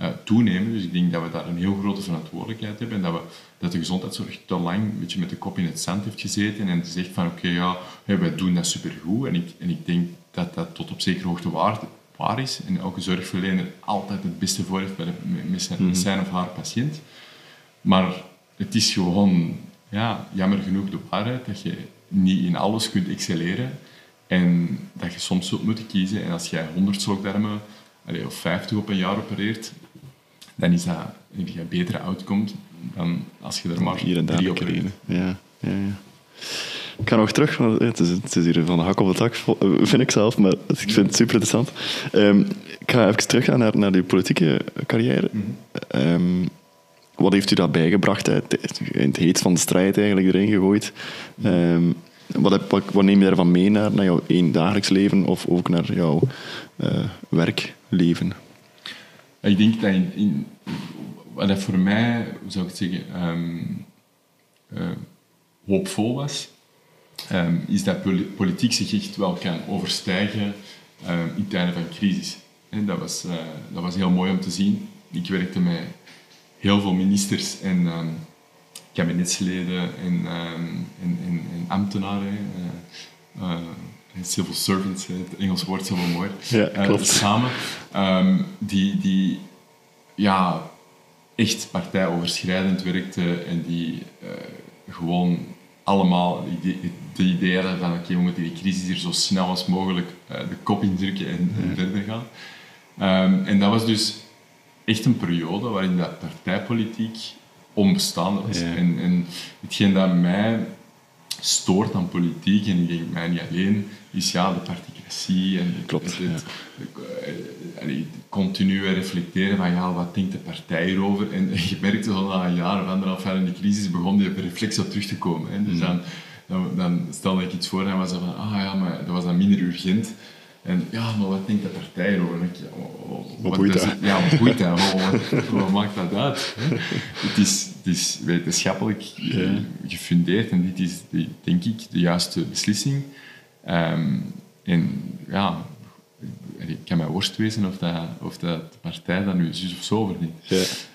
uh, toenemen. Dus ik denk dat we daar een heel grote verantwoordelijkheid hebben en dat, we, dat de gezondheidszorg te lang een beetje met de kop in het zand heeft gezeten en zegt van oké, ja, wij doen dat supergoed. En ik, en ik denk dat dat tot op zekere hoogte waar, waar is en elke zorgverlener altijd het beste voor heeft bij de, met, zijn, met zijn of haar patiënt. Maar het is gewoon ja, jammer genoeg de waarheid dat je niet in alles kunt excelleren en dat je soms zult moeten kiezen. En als jij 100 slokdarmen of 50 op een jaar opereert, dan is dat heb je een betere outcome dan als je er maar hier en daar opereert. Ja, ja, ja. Ik ga nog terug, want het is, het is hier van de hak op de tak, vind ik zelf, maar ik vind het super interessant. Um, ik ga even teruggaan naar, naar die politieke carrière. Mm wat heeft u dat bijgebracht? In het heet van de strijd eigenlijk erin gegooid. Um, wat, heb, wat, wat, neem je daarvan mee naar, naar jouw één dagelijks leven of ook naar jouw uh, werkleven? Ik denk dat in, in, wat dat voor mij, zou ik zeggen, um, uh, hoopvol was, um, is dat politiek zich echt wel kan overstijgen um, in tijden van crisis. En dat, was, uh, dat was heel mooi om te zien. Ik werkte met heel veel ministers en kabinetsleden en, en, en, en, ambtenaren. Uh, uh, civil servants, het Engels woord is wel mooi. Ja, eh, klopt. samen. Die, die ja, echt partijoverschrijdend werkten en die gewoon allemaal de idee hadden van oké, we moeten die crisis hier zo snel als mogelijk de kop indrukken en, en verder gaan. en dat was dus echt een periode waarin dat partijpolitiek onbestaande was. En, en hetgeen dat mij stoort aan politiek, en ik denk mij niet alleen, is ja, de particratie en Klopt, het, eh, continu reflecteren van ja, wat denkt de partij hierover? En je merkte al na een jaar of anderhalf jaar in de crisis begon die reflex op terug te komen. Hè. Dus mm. dan, dan, dan stelde ik iets voor en was dat van, ah ja, maar dat was dan minder urgent. En ja, maar wat denkt de partij erover? wat, boeit dat? Ja, wat boeit dat? wat, wat, maakt dat uit? Het is, het is wetenschappelijk uh, gefundeerd en dit is, denk ik, de juiste beslissing. Um, en ja, ik kan mij worst wezen of, dat, of dat de partij dat nu zus of zo verdient.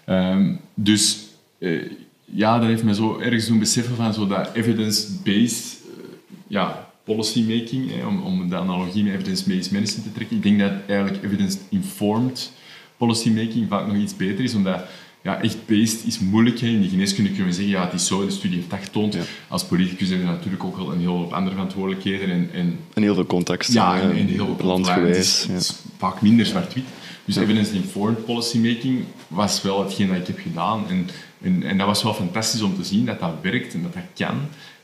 Ja. Um, dus uh, ja, dat heeft me zo ergens doen beseffen van zo dat evidence-based uh, ja, policymaking, om, om de analogie met evidence-based medicine te trekken. Ik denk dat eigenlijk evidence-informed policymaking vaak nog iets beter is, omdat ja, echt based is moeilijk. In de geneeskunde kunnen we zeggen, ja, het is zo, de studie heeft dat getoond. Als politicus hebben we natuurlijk ook wel een heel hoop andere verantwoordelijkheden. En, en, en heel veel context. Ja, en, en heel veel landgewijs. Het is, vaak minder zwart-wit. Dus evidence-informed policymaking was wel hetgeen dat ik heb gedaan. En, en, en dat was wel fantastisch om te zien dat dat werkt en dat dat kan.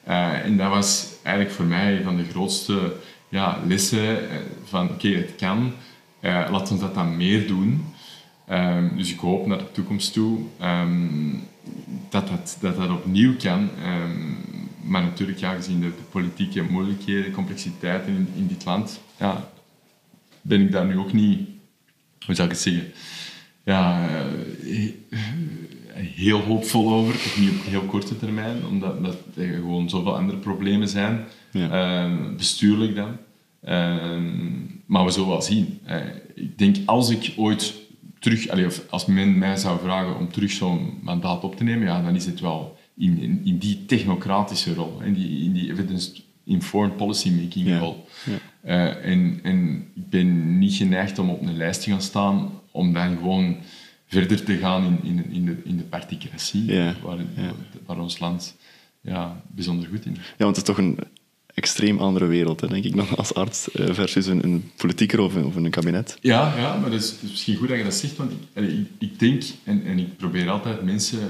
Uh, en dat was eigenlijk voor mij van de grootste ja, lessen uh, van oké, okay, het kan, uh, laten we dat dan meer doen. Um, dus ik hoop naar de toekomst toe um, dat, dat, dat dat opnieuw kan. Um, maar natuurlijk, ja, gezien de, de politieke moeilijkheden, complexiteiten in, in dit land, ja, ben ik daar nu ook niet, hoe zou ik het zeggen, ja, heel hoopvol over, toch niet op heel korte termijn, omdat dat er gewoon zoveel andere problemen zijn, ja. bestuurlijk dan. Maar we zullen wel zien. Uh, ik denk, als ik ooit terug, allee, of als men mij zou vragen om terug zo'n mandaat op te nemen, ja, dan is het wel in, in, in die technocratische rol, in die, in die evidence-informed policy-making rol. Ja. Uh, en, en ik ben niet geneigd om op een lijst te gaan staan, om dan gewoon verder te gaan in, in, in, de, in de particratie, ja. Waar, waar, ons land ja, bijzonder goed in is. Ja, want het is toch een extreem andere wereld, hè, denk ik, dan als arts eh, versus een, een politieker of, of een kabinet. Ja, ja maar het is, is, misschien goed dat je dat zegt, want ik, ik, ik denk, en, en ik probeer altijd mensen, eh,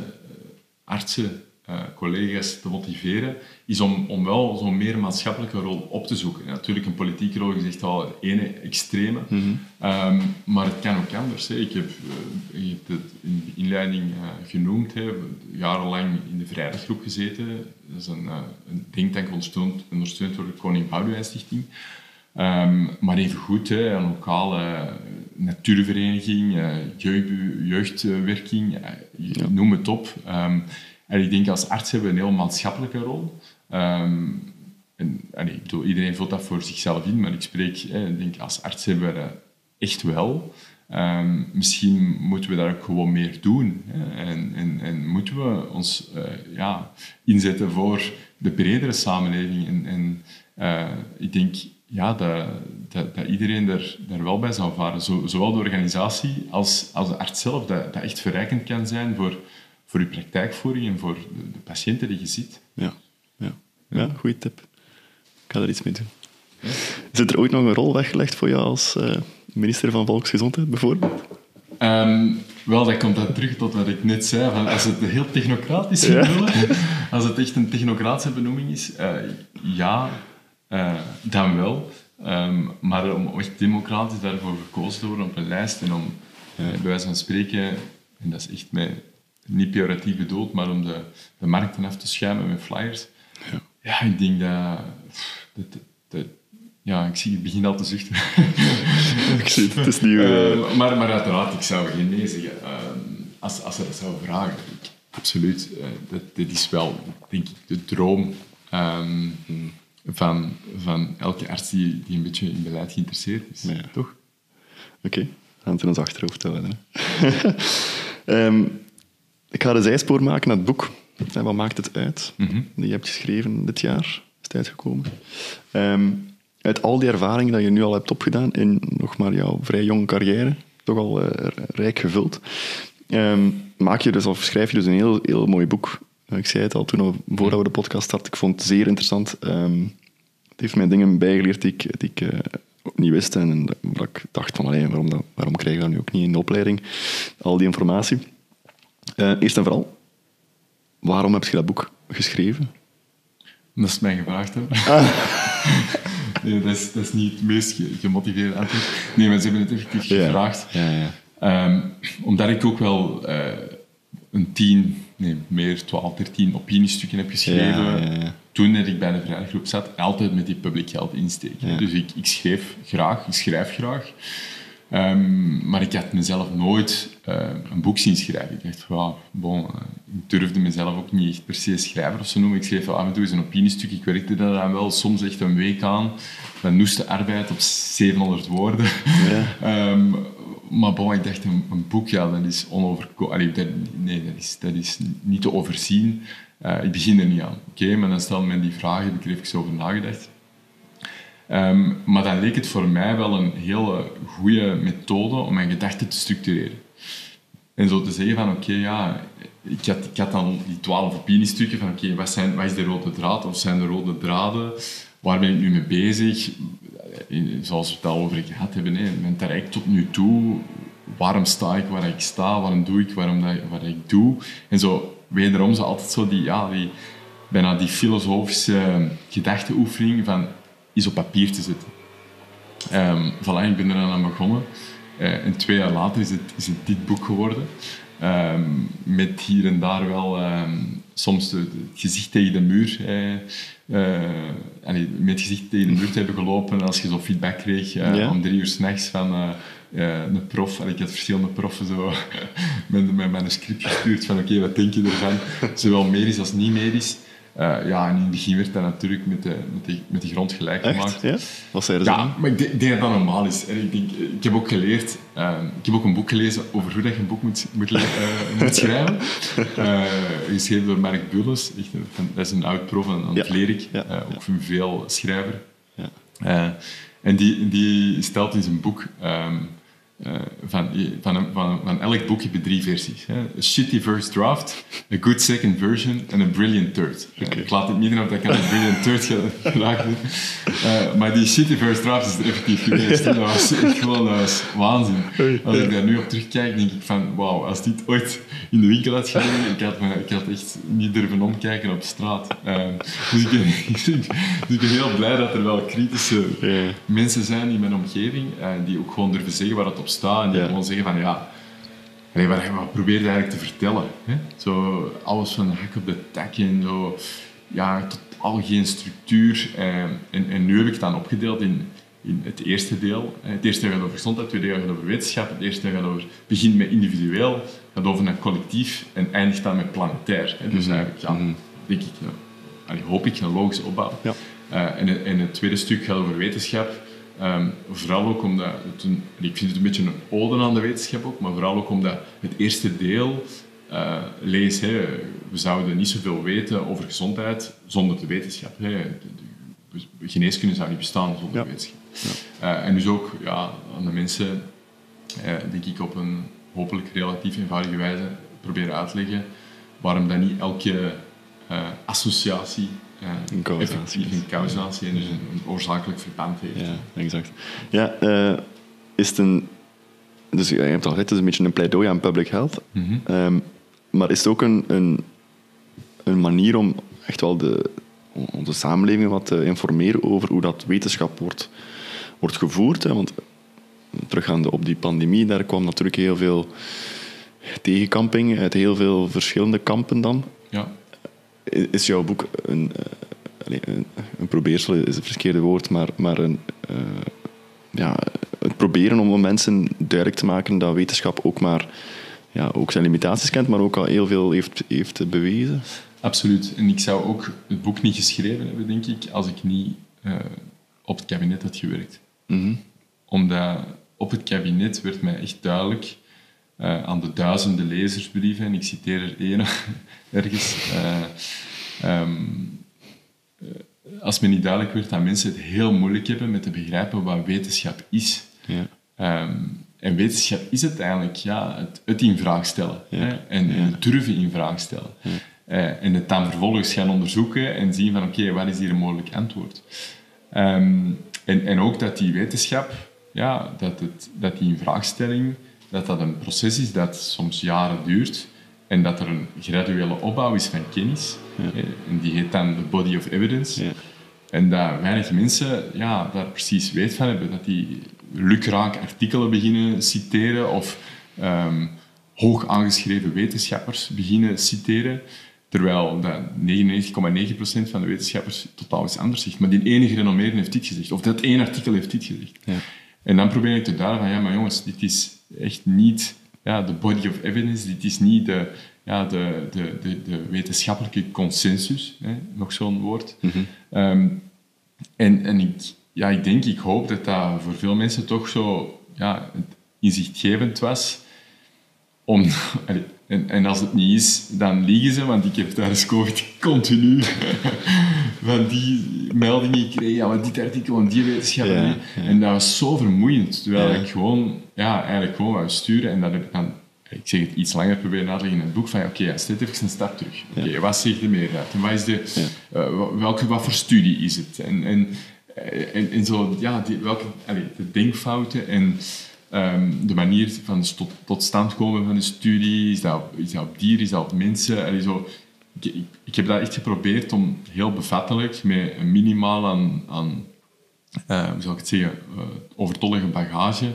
artsen, uh, collega's te motiveren, is om, om wel zo'n meer maatschappelijke rol op te zoeken. natuurlijk, een politieke rol is echt al ene extreme, mm -hmm. um, maar het kan ook anders. Hè. Ik heb, uh, je hebt het in de inleiding uh, genoemd, hè. jarenlang in de Vrijdaggroep gezeten. Dat is een, een denktank ondersteund, ondersteund door de Koning Boudewijn Stichting. Um, maar even goed, hè, een lokale natuurvereniging, jeugd, jeugdwerking, ja. noem het op. Um, en ik denk als arts hebben we een heel maatschappelijke rol. Um, en, iedereen vult dat voor zichzelf in, maar ik spreek, denk als arts hebben we dat echt wel. Ehm, misschien moeten we daar ook gewoon meer doen. Hè? En, en, en, moeten we ons uh, ja, inzetten voor de bredere samenleving. En, en uh, ik denk ja, dat, dat, iedereen daar, daar wel bij zou varen. Zo, zowel de organisatie als, als de arts zelf, dat, dat echt verrijkend kan zijn voor, voor je praktijkvoering en voor de, de patiënten die je ziet. Ja, ja. ja goede tip. Ik ga er iets mee doen. Zit er ooit nog een rol weggelegd voor jou als uh, minister van Volksgezondheid, bijvoorbeeld? Um, wel, dat komt dan terug tot wat ik net zei. Van als het heel technocratisch is, ja. als het echt een technocratische benoeming is, uh, ja, uh, dan wel. Um, maar om echt democratisch daarvoor gekozen te worden op een lijst en om ja. bij wijze van spreken, en dat is echt met niet pejoratief bedoeld, maar om de, de markten af te schuimen met flyers. Ja, ja ik denk dat, dat, dat ja, ik zie het begin al te zuchten. ik zie het, het is nieuw. Uh, maar, maar uiteraard, ik zou geen nee zeggen. Uh, als, als ze dat zouden vragen. Ik, absoluut. Uh, dat, dit is wel, denk ik, de droom um, van, van elke arts die, die een beetje in beleid geïnteresseerd is. Ja. Toch? Oké, okay. we gaan het in ons achterhoofd houden. um, ik ga de zijspoor maken naar het boek. En wat maakt het uit? Mm -hmm. Die je hebt geschreven dit jaar. Is het uitgekomen. Um, uit al die ervaringen die je nu al hebt opgedaan in nog maar jouw vrij jonge carrière, toch al uh, rijk gevuld, um, maak je dus, of schrijf je dus een heel, heel mooi boek. Ik zei het al toen, voordat we de podcast starten, ik vond het zeer interessant. Um, het heeft mij dingen bijgeleerd die ik, ik ook niet wist. En waar ik dacht van, waarom, dat, waarom krijg je dat nu ook niet in de opleiding? Al die informatie. Uh, eerst en vooral, waarom heb je dat boek geschreven? Dat is mij gevraagd. Hè? Ah. nee, dat is, dat is niet het meest gemotiveerde antwoord. Nee, maar ze hebben het effectief gevraagd. Ja, ja. Um, omdat ik ook wel uh, een tien, nee, meer, twaalf, dertien opiniestukken heb geschreven. Toen ik bij de vrijgroep zat, altijd met die publiek geld insteken. Dus ik, ik schreef graag, ik schrijf graag. Um, maar ik had mezelf nooit uh, een boek zien schrijven. Ik dacht bon, uh, ik durfde mezelf ook niet echt per se schrijver of zo noemen. Ik schreef af en toe eens een opiniestuk. Ik werkte daar dan wel soms echt een week aan. Van noeste arbeid op 700 woorden. Ja. um, maar bon, ik dacht, een, een, boek, ja, dat is onoverkomelijk. Nee, dat is, dat is niet te overzien. Uh, ik begin er niet aan. Oké, okay, maar dan stelde men die vragen, heb ik er even over nagedacht. Um, maar dan leek het voor mij wel een hele goede methode om mijn gedachten te structureren. En zo te zeggen van, oké, ja, ik had, ik had dan die twaalf opiniestukken van, oké, wat, zijn, wat is de rode draad of zijn de rode draden? Waar ben ik nu mee bezig? Zoals we het al over gehad hebben, hè, mijn traject tot nu toe. Waarom sta ik waar ik sta? Waarom doe ik waarom dat, wat ik doe? En zo, wederom zo altijd zo die, ja, die, bijna die filosofische gedachteoefening van is op papier te zetten. Um, voilà, ik ben er aan begonnen. Uh, en twee jaar later is het, is het dit boek geworden. Um, met hier en daar wel um, soms het gezicht tegen de muur. Uh, uh, met het gezicht tegen de muur te hebben gelopen als je zo feedback kreeg ja. om drie uur s'nachts van een prof. Ik had verschillende proffen zo met, met mijn script gestuurd van oké, okay, wat denk je ervan? Zowel medisch als niet medisch. Uh, ja, en in het begin werd dat natuurlijk met de, met de, met de grond gelijk gemaakt. Ja? Wat zeiden ze Ja, maar ik denk, dat dat normaal is. En ik, denk, ik heb ook geleerd, uh, ik heb ook een boek gelezen over hoe dat je een boek moet, moet, uh, moet schrijven. geschreven door Mark Bulles. Echt, dat is een oud prof aan het ja. Lerik, ja. ook een veel schrijver. Ja. en die, die stelt in zijn boek... Um, uh, van, van, van, van, elk boek heb je drie versies. Hè. A shitty first draft, a good second version en a brilliant third. Okay. Uh, ik laat het midden of dat ik aan een brilliant third geraakt ben. Uh, maar die shitty first draft is er effectief geweest. Dat was echt gewoon dat was waanzin. Als ik daar nu op terugkijk, denk ik van wauw, als dit ooit in de winkel had gelegen, ik had, me, ik had echt niet durven omkijken op straat. dus, ik ben, dus ik ben heel blij dat er wel kritische yeah. mensen zijn in mijn omgeving die ook gewoon durven zeggen waar het op staan en die ja. gewoon zeggen van ja, wat, wat probeer je eigenlijk te vertellen? Hè? Zo, alles van hak op de tak en zo, ja, totaal geen structuur. En, en, en, nu heb ik het dan opgedeeld in, in het eerste deel. Het eerste gaat over gezondheid, het tweede gaat over wetenschap, het eerste gaat over, begint met individueel, gaat over naar collectief en eindigt dan met planetair. Hè? Dus mhm. eigenlijk, ja, mm denk ik, nou, hoop ik, een logische opbouw. Ja. Uh, en, en het tweede stuk gaat over wetenschap Ehm, vooral ook omdat, het een, ik vind het een beetje een ode aan de wetenschap ook, maar vooral ook omdat het eerste deel uh, lees, hè, we zouden niet zoveel weten over gezondheid zonder de wetenschap. Hè. De, de, geneeskunde zou niet bestaan zonder ja. wetenschap. Ja. Uh, en dus ook ja, aan de mensen, uh, denk ik, op een hopelijk relatief eenvoudige wijze proberen uitleggen waarom dan niet elke associatie een causatie, een causatie en dus een, een oorzakelijk verband heeft. Ja, exact. Ja, is het een... Dus je hebt al gezegd, het is een beetje een pleidooi aan public health. Mm -hmm. um, maar is het ook een, een, een manier om echt wel de, onze samenleving wat te informeren over hoe dat wetenschap wordt, wordt gevoerd? Hè? Want teruggaande op die pandemie, daar kwam natuurlijk heel veel tegenkamping uit heel veel verschillende kampen dan. Ja. Is jouw boek een, een, een probeersel, is het verkeerde woord, maar, maar een, uh, ja, het proberen om mensen duidelijk te maken dat wetenschap ook maar ja, ook zijn limitaties kent, maar ook al heel veel heeft, heeft bewezen. Absoluut. En ik zou ook het boek niet geschreven hebben, denk ik, als ik niet uh, op het kabinet had gewerkt. Mm -hmm. Omdat op het kabinet werd mij echt duidelijk uh, aan de duizenden lezersbrieven, en ik citeer er één ergens, uh, um, als me niet duidelijk werd dat mensen het heel moeilijk hebben met te begrijpen wat wetenschap is. Ja. Um, en wetenschap is het eigenlijk ja, het, het in vraag stellen. Hè? En, het durven in vraag stellen. Uh, en het dan vervolgens gaan onderzoeken en zien van oké, okay, wat is hier een mogelijk antwoord? Um, en, en ook dat die wetenschap, ja, dat, het, dat die invraagstelling, dat dat een proces is dat soms jaren duurt en dat er een graduele opbouw is van kennis. Ja. En die heet dan de body of evidence. Ja. En dat weinig mensen ja, daar precies weet van hebben. Dat die lukraak artikelen beginnen citeren of um, hoog aangeschreven wetenschappers beginnen citeren. Terwijl 99,9% van de wetenschappers totaal iets anders zegt. Maar die ene gerenommeerde heeft dit gezegd. Of dat één artikel heeft dit gezegd. Ja. En dan probeer ik te duiden van, ja, maar jongens, dit is echt niet ja, de body of evidence. Dit is niet de, ja, de, de, de, de wetenschappelijke consensus. Hè, nog zo'n woord. Mm -hmm. um, en, en ik, ja, ik denk, ik hoop dat dat voor veel mensen toch zo ja, inzichtgevend was. Om, en, en als het niet is, dan liegen ze, want ik heb tijdens COVID continu van die meldingen gekregen. Ja, maar dit artikel en die wetenschapper. Ja, ja. En dat was zo vermoeiend. Terwijl Ja. ik gewoon, ja, eigenlijk gewoon wou sturen. En dat heb ik dan, ik zeg het iets langer proberen uitleggen in het boek. Van oké, ja, zet even een stap terug. Oké, wat zegt de meerderheid? En wat is de, uh, welke, wat voor studie is het? En, en, en, en zo, ja, die, welke, allee, de denkfouten en um, de manier van tot, tot stand komen van de studie, is dat op, is op dieren, is dat op mensen? Allee, zo, ik, heb dat echt geprobeerd om heel bevattelijk, met een minimaal aan, aan uh, hoe zou ik het zeggen, uh, overtollige bagage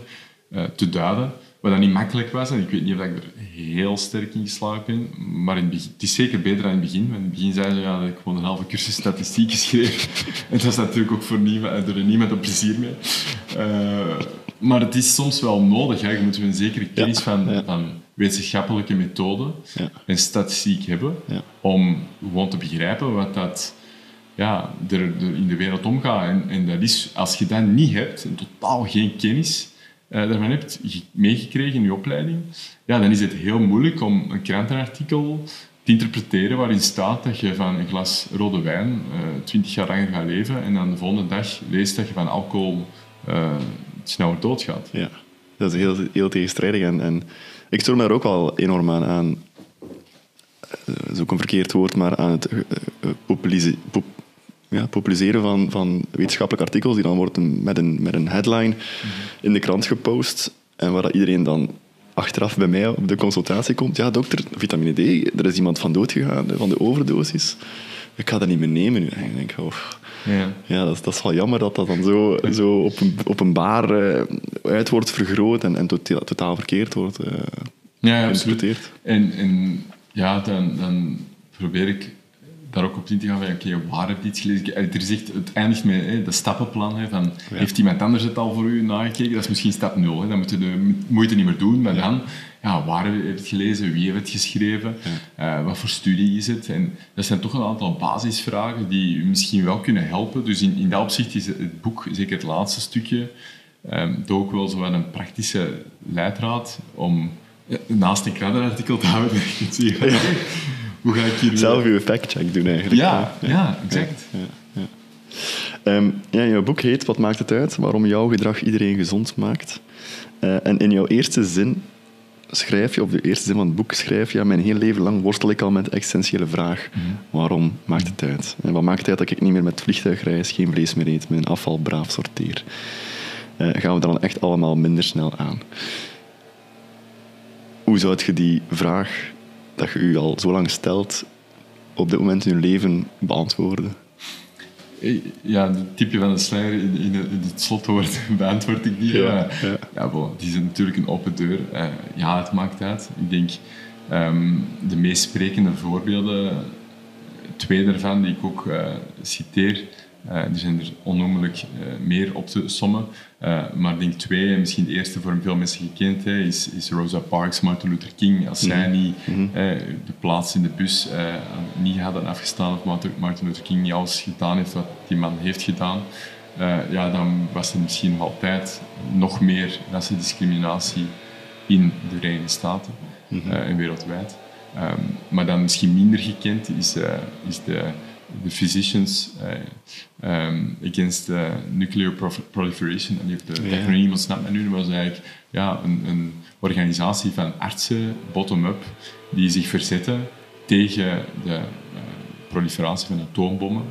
uh, te duiden. Wat dat niet makkelijk was, en ik weet niet of ik er heel sterk in geslaagd ben, maar in het, is zeker beter dan in het begin. Want in het begin zeiden ze ja, dat ik gewoon een halve cursus statistiek geschreven. en dat was natuurlijk ook voor niemand, er niemand een plezier mee. Maar het is soms wel nodig. Hè. Je moet een zekere kennis Ja, van, ja. van wetenschappelijke methoden Ja. en statistiek hebben om gewoon te begrijpen wat dat ja, er, er in de wereld omgaat. En, en dat is, als je dat niet hebt, en totaal geen kennis eh, daarvan hebt ge- meegekregen in je opleiding, ja, dan is het heel moeilijk om een krantenartikel te interpreteren waarin staat dat je van een glas rode wijn twintig jaar langer gaat leven en dan de volgende dag leest dat je van alcohol eh, sneller doodgaat. Ja, dat is heel, heel tegenstrijdig. En, en ik stoor me daar ook wel enorm aan. aan eh, dat is ook een verkeerd woord, maar aan het eh, eh, populise- pop- ja, populiseren van, van wetenschappelijke artikels die dan worden met een, met een headline in de krant gepost. En waar dat iedereen dan achteraf bij mij op de consultatie komt. Ja, dokter, vitamine D, er is iemand van dood gegaan, van de overdosis. Ik ga dat niet meer nemen nu. En ik denk, oh, Ja. ja, dat is, dat is wel jammer dat dat dan zo, zo op een, openbaar eh, uit wordt vergroot en, en totaal, totaal verkeerd wordt eh Ja, ja, absoluut. geïnterpreteerd. En, en ja, dan, dan probeer ik daar ook op in te gaan van, oké, waar heb je iets gelezen? Er is echt, het eindigt met hè, de stappenplan. Hè, van, Heeft iemand anders het al voor u nagekeken? Dat is misschien stap nul. Hè, dan moet je de moeite niet meer doen. Maar dan, ja, waar heb je het gelezen? Wie heeft het geschreven? Uh, wat voor studie is het? En dat zijn toch een aantal basisvragen die u misschien wel kunnen helpen. Dus in, in dat opzicht is het boek, zeker het laatste stukje, um, toch ook wel zo een praktische leidraad om naast een krantenartikel te houden. Ja. Hoe ga ik hier... Zelf je factcheck doen eigenlijk. Ja, ja, exact. Ja, ja, um, ja, jouw boek heet Wat maakt het uit? Waarom jouw gedrag iedereen gezond maakt. Uh, en in jouw eerste zin schrijf je, of de eerste zin van het boek schrijf je, mijn hele leven lang worstel ik al met de essentiële vraag, mhm. waarom maakt het uit? En wat maakt het uit dat ik niet meer met vliegtuig reis, geen vlees meer eet, mijn afval braaf sorteer? Uh, gaan we dan echt allemaal minder snel aan? Hoe zou je die vraag, dat je u al zo lang stelt, op dit moment in je leven beantwoorden? Ja, het tipje van de sluier in, in, het slotwoord beantwoord ik die. Ja, ja. ja bon, is natuurlijk een open deur. Uh, ja, het maakt uit. Ik denk um, de meest sprekende voorbeelden, twee daarvan die ik ook uh, citeer, uh, er zijn er onnoemelijk meer op te sommen. maar ik denk twee, en misschien de eerste voor veel mensen gekend, hè, is, is Rosa Parks, Martin Luther King. Als zij mhm. niet mhm. de plaats in de bus niet hadden afgestaan, of Martin Luther King niet alles gedaan heeft wat die man heeft gedaan, ja, dan was er misschien nog altijd nog meer rassendiscriminatie in de Verenigde Staten mhm. en wereldwijd. Um, maar dan misschien minder gekend is, is de de Physicians uh, um, Against uh, Nuclear Proliferation. En heeft de acroniem ontsnapt me nu, maar dat is eigenlijk ja, een, een organisatie van artsen, bottom-up, die zich verzetten tegen de proliferatie van atoombommen.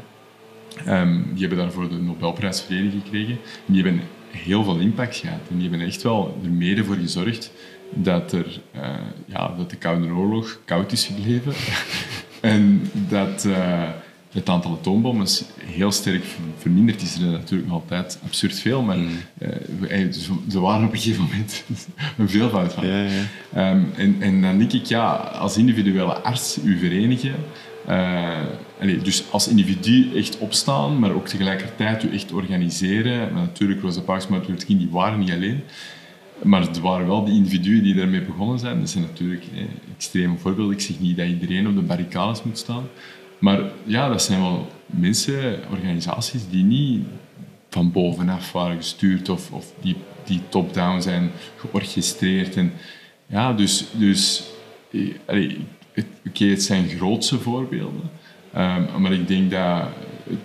Um, die hebben daarvoor de Nobelprijs gekregen. En die hebben heel veel impact gehad. En die hebben echt wel er mede voor gezorgd dat, er, uh, ja, dat de Koude Oorlog koud is gebleven. en dat, uh, het aantal atoombommen heel sterk verminderd. Is er natuurlijk nog altijd absurd veel, maar mm. uh, ze waren op een gegeven moment een veelvoud van. Ja, ja. Um, en, en, dan denk ik, ja, als individuele arts u verenigen, allez, dus als individu echt opstaan, maar ook tegelijkertijd u echt organiseren. Maar natuurlijk, Rosa Parks, maar Luther King, die waren niet alleen. Maar het waren wel die individuen die daarmee begonnen zijn. Dat zijn natuurlijk eh, extreme voorbeelden. Ik zeg niet dat iedereen op de barricades moet staan. Maar ja, dat zijn wel mensen, organisaties die niet van bovenaf waren gestuurd of, of die, die top-down zijn georchestreerd. En, ja, dus, dus eh, oké, het zijn grootse voorbeelden. Um, maar ik denk dat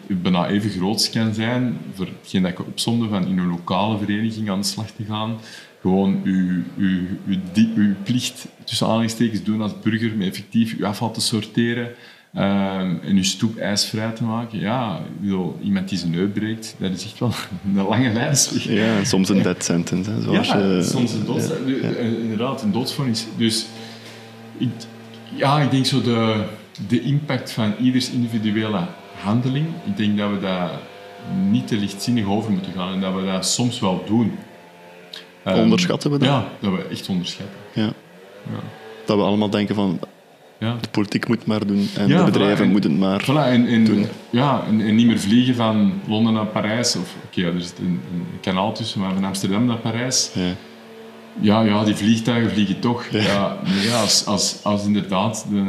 het bijna even groot kan zijn voor hetgeen dat ik opzonde van in een lokale vereniging aan de slag te gaan. Gewoon uw, uw, uw, uw plicht tussen aanhalingstekens doen als burger, met effectief uw afval te sorteren. Um, en je stoep ijsvrij te maken, ja, wil, iemand die zijn uitbreekt, dat is echt wel een lange lijst. Ja, soms een dead sentence. Hè, zoals ja, je, soms een dood, inderdaad, een doodvonnis. Dus ik, ja, ik denk zo de, de impact van ieders individuele handeling, ik denk dat we daar niet te lichtzinnig over moeten gaan en dat we dat soms wel doen. Um, onderschatten we dat? Ja, dat we echt onderschatten. Ja. ja. Dat we allemaal denken van ja. De politiek moet maar doen en de bedrijven moeten maar voilà, en, doen. Ja, en, niet meer vliegen van Londen naar Parijs. Of oké, okay, er is een, een, kanaal tussen, maar van Amsterdam naar Parijs. Ja, ja, ja die vliegtuigen vliegen toch. Ja. Ja, als, als, als inderdaad de,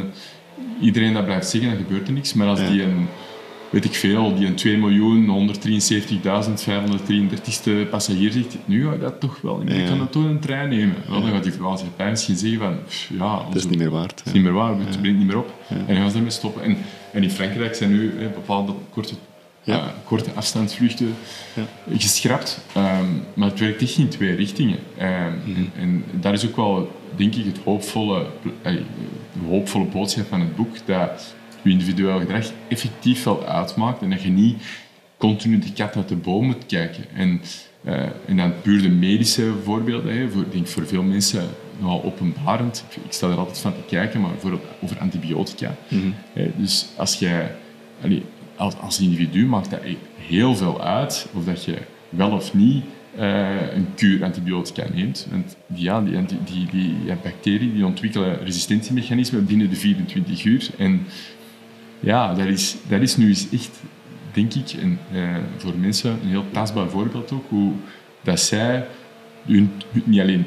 iedereen dat blijft zeggen, dan gebeurt er niks. Maar als die een weet ik veel, die een 2.173.533ste passagier zegt, nu ga je dat toch wel, ik kan dat toch een trein nemen. Wel, dan gaat die maatschappij misschien zeggen van, ja... Het is niet meer waard. Het is niet meer waar, het brengt niet meer op. En dan gaan ze ermee stoppen. En, en in Frankrijk zijn nu hè, bepaalde korte, ja. uh, korte afstandsvluchten ja. geschrapt. Um, maar het werkt echt in twee richtingen. Um, mm en, en daar is ook wel, denk ik, het hoopvolle, uh, de hoopvolle boodschap van het boek, dat je individueel gedrag effectief wel uitmaakt en dat je niet continu de kat uit de boom moet kijken. En, uh, en dan puur de medische voorbeelden, hè, voor, ik denk voor veel mensen nogal openbarend. Ik, sta er altijd van te kijken, maar bijvoorbeeld over antibiotica. Mm dus als jij, als, als individu maakt dat heel veel uit of dat je wel of niet uh, een kuur antibiotica neemt. Want ja, die, die, die, die bacteriën die ontwikkelen resistentiemechanismen binnen de 24 uur. En ja, dat is, dat is nu eens echt, denk ik, en, eh, voor mensen een heel tastbaar voorbeeld ook, hoe dat zij hun, niet alleen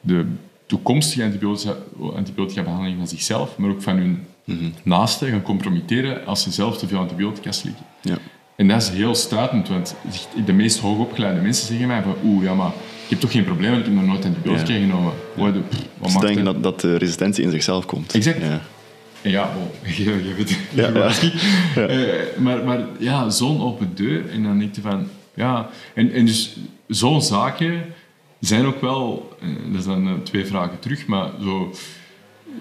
de toekomstige antibiotica, antibiotica behandeling van zichzelf, maar ook van hun naasten gaan compromitteren als ze zelf te veel antibiotica slikken. Ja. En dat is heel stuitend, want de meest hoogopgeleide mensen zeggen mij van oeh, ja, maar ik heb toch geen probleem, want ik heb nog nooit antibiotica Ja. genomen. Wat, de- pff, wat Ze denken dat, dat de resistentie in zichzelf komt. Exact. Ja. Ja, bon, je, je weet Ja, je ja. Eh, maar, maar ja, zo'n open deur. En dan denk je van... Ja, en, en dus zo'n zaken zijn ook wel... eh, dat zijn eh, twee vragen terug, maar zo...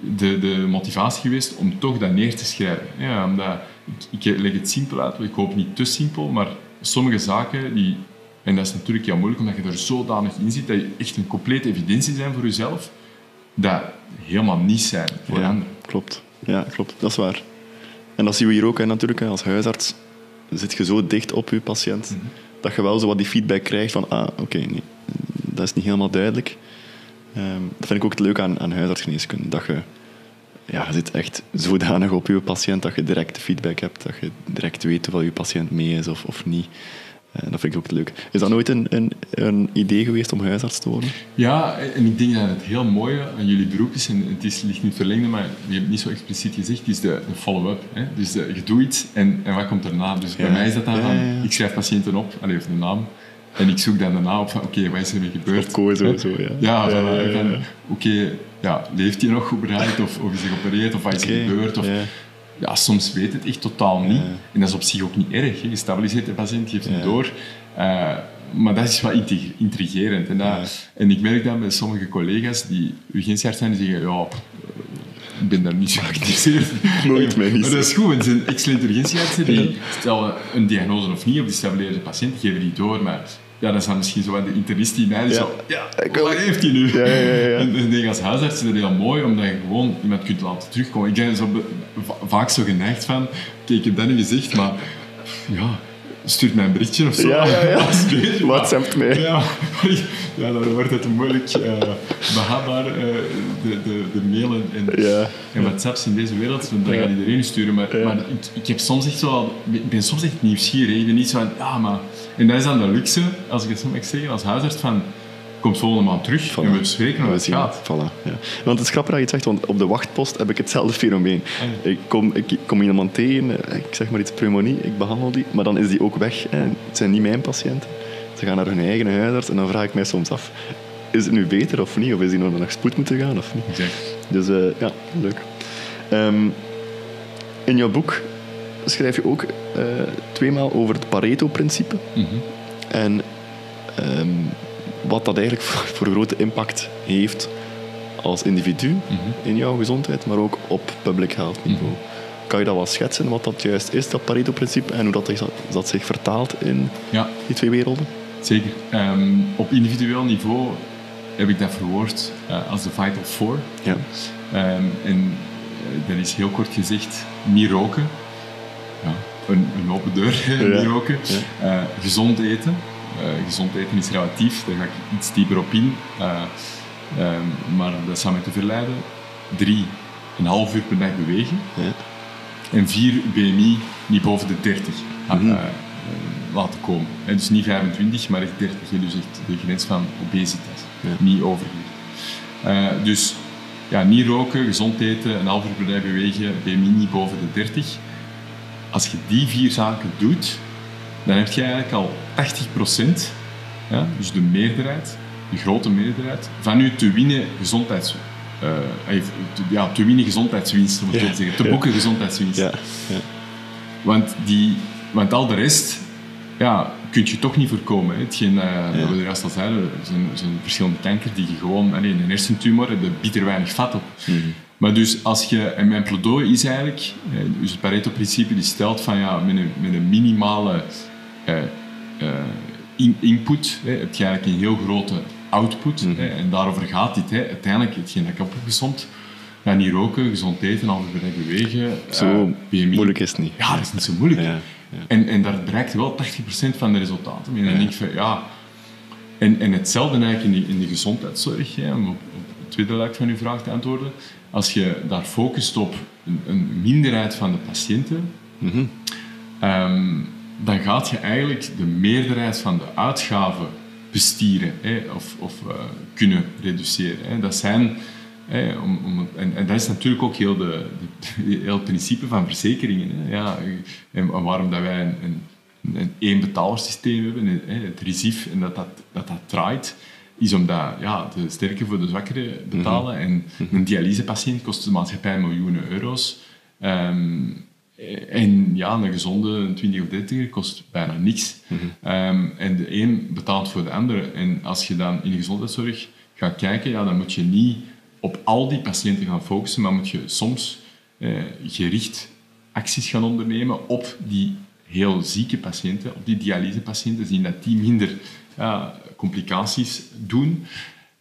De, de motivatie geweest om toch dat neer te schrijven. Ja, omdat, ik, ik leg het simpel uit, ik hoop niet te simpel, maar sommige zaken die... En dat is natuurlijk heel moeilijk, omdat je er zodanig in zit, dat je echt een complete evidentie zijn voor jezelf, dat helemaal niet zijn voor Ja, anderen. klopt. Ja, klopt. Dat is waar. En dat zien we hier ook hè, natuurlijk. Als huisarts zit je zo dicht op je patiënt Mhm. dat je wel zo wat die feedback krijgt van ah, oké, nee, dat is niet helemaal duidelijk. Ehm, dat vind ik ook het leuke aan, aan huisartsgeneeskunde. Dat je, ja, je zit echt zodanig op je patiënt dat je direct feedback hebt. Dat je direct weet of je patiënt mee is of, of niet. Eh, dat vind ik ook leuk. Is dat nooit een, een, een idee geweest om huisarts te worden? Ja, en ik denk dat het heel mooie aan jullie beroep is, en het is, ligt niet verlengde, maar je hebt het niet zo expliciet gezegd, is de, de follow-up. hè. Dus de, je doet iets en, en wat komt erna? Dus bij mij is dat dan Ja, ja, ik schrijf patiënten op, allee, of de naam, en ik zoek dan daarna op van, oké, wat is er mee gebeurd? Of zo, zo, ja. Ja, van, ja. oké, ja, leeft hij nog überhaupt, of, of is hij geopereerd, of wat is er gebeurd? Of, ja. soms weet het echt totaal niet. En dat is op zich ook niet erg. Je stabiliseert de patiënt, geeft hem door. Eh, maar dat is wel intrig- intrigerend. En, dat, en ik merk dat bij sommige collega's die urgentiearts zijn, die zeggen, ja, pff, ik ben daar niet zo geïnteresseerd. Nooit mee, Maar dat is goed, want het zijn excellente urgentieartsen die stellen een diagnose of niet, of die stabiliseren de patiënt, geven die door, maar ja, dat is dan misschien zo wat de internist die mij die Ja. zo, ja, wat heeft hij nu? Ja, ja, ja. En ik denk als huisarts is dat heel mooi, omdat je gewoon iemand kunt laten terugkomen. Ik ben zo vaak zo geneigd van, kijk, ik heb dat niet gezegd, maar ja, stuurt mij een berichtje of zo. Ja, ja, ja. Alsjeblieft, WhatsApp mij. Ja, ja, dan wordt het moeilijk eh behapbaar, eh, de, de, de mailen en, Ja. en WhatsApps in deze wereld, want dat gaat iedereen sturen. Maar, maar ik, ik heb soms echt zo, ik ben soms echt nieuwsgierig. Ik ben niet zo van, ja, maar... En dat is dan de luxe, als ik het zo mag zeggen, als huisarts, van, komt volgende maand terug en we bespreken hoe het zien gaat. Voilà, ja. Want het is grappig dat je het zegt, want op de wachtpost heb ik hetzelfde fenomeen. Ah, Ik kom, ik kom iemand tegen, ik zeg maar iets pneumonie, ik behandel die, maar dan is die ook weg. En het zijn niet mijn patiënten. Ze gaan naar hun eigen huisarts en dan vraag ik mij soms af, is het nu beter of niet? Of is die nog naar spoed moeten gaan of niet? Exact. Dus eh, ja, leuk. Ehm, in jouw boek schrijf je ook eh, tweemaal over het Pareto-principe. Mhm. En ehm, wat dat eigenlijk voor, voor grote impact heeft als individu Mhm. in jouw gezondheid, maar ook op public health niveau. Kan je dat wel schetsen, wat dat juist is, dat Pareto-principe, en hoe dat, zich- dat zich vertaalt in Ja, die twee werelden? zeker. Ehm, op individueel niveau heb ik dat verwoord eh, als de Vital Four. Ja. Ehm, en eh, dat is heel kort gezegd niet roken. Ja, een, een open deur, niet roken. Eh, gezond eten. Eh, gezond eten is relatief, daar ga ik iets dieper op in. Eh, ehm, maar dat zou mij te verleiden. Drie, een half uur per dag bewegen. En vier, BMI niet boven de 30 ah, Mhm. laten komen. En dus niet 25, maar echt 30. hè, Dus echt de grens van obesitas. Niet overgewicht. Eh, dus ja, niet roken, gezond eten, een half uur per dag bewegen, BMI niet boven de 30. Als je die vier zaken doet, dan heb je eigenlijk al 80%, ja, dus de meerderheid, de grote meerderheid, van je te winnen gezondheids... eh, eh, te- ja, te winnen gezondheidswinst, moet ik Ja. zeggen. Te boeken gezondheidswinst. Ja. Ja. Want, die, want al de rest ja, kun je toch niet voorkomen. Hè. Hetgeen eh, dat we er juist al zeiden, er zijn, er zijn verschillende kanker die je gewoon... Allee, een hersentumor heb je bitter weinig vat op. Maar dus als je... En mijn pleidooi is eigenlijk... eh, Dus het Pareto-principe die stelt van ja, met een, met een minimale eh, eh, in- input hè, heb je eigenlijk een heel grote output. hè, en daarover gaat dit. Hè. Uiteindelijk, hetgeen dat ik heb opgezond, ja, niet roken, gezond eten, dag bewegen. Zo moeilijk is het niet. Ja, dat is niet zo moeilijk. Ja, ja. En, en daar bereikt je wel 80% van de resultaten. En dan Ja. denk je van, ja... En, en hetzelfde eigenlijk in de, in de gezondheidszorg. Hè, om op, op het tweede luik van uw vraag te antwoorden. Als je daar focust op een, een minderheid van de patiënten, ehm, dan gaat je eigenlijk de meerderheid van de uitgaven bestieren hè, of, of uh, kunnen reduceren. Hè. Dat zijn, hè, om, om, en, en, dat is natuurlijk ook heel, de, de, heel het principe van verzekeringen. Hè. Ja, en waarom dat wij een, een, een één betaalsysteem hebben, het RISIF, en dat dat, dat, dat draait, is omdat ja, de sterke voor de zwakkere betalen. Mm -hmm. En een dialysepatiënt kost de maatschappij miljoenen euro's. Um, en ja, een gezonde 20 of 30 kost bijna niks. Mm -hmm. um, en de een betaalt voor de andere. En als je dan in de gezondheidszorg gaat kijken, ja, dan moet je niet op al die patiënten gaan focussen, maar moet je soms eh, gericht acties gaan ondernemen op die heel zieke patiënten, op die dialysepatiënten, zien dat die minder ja, complicaties doen,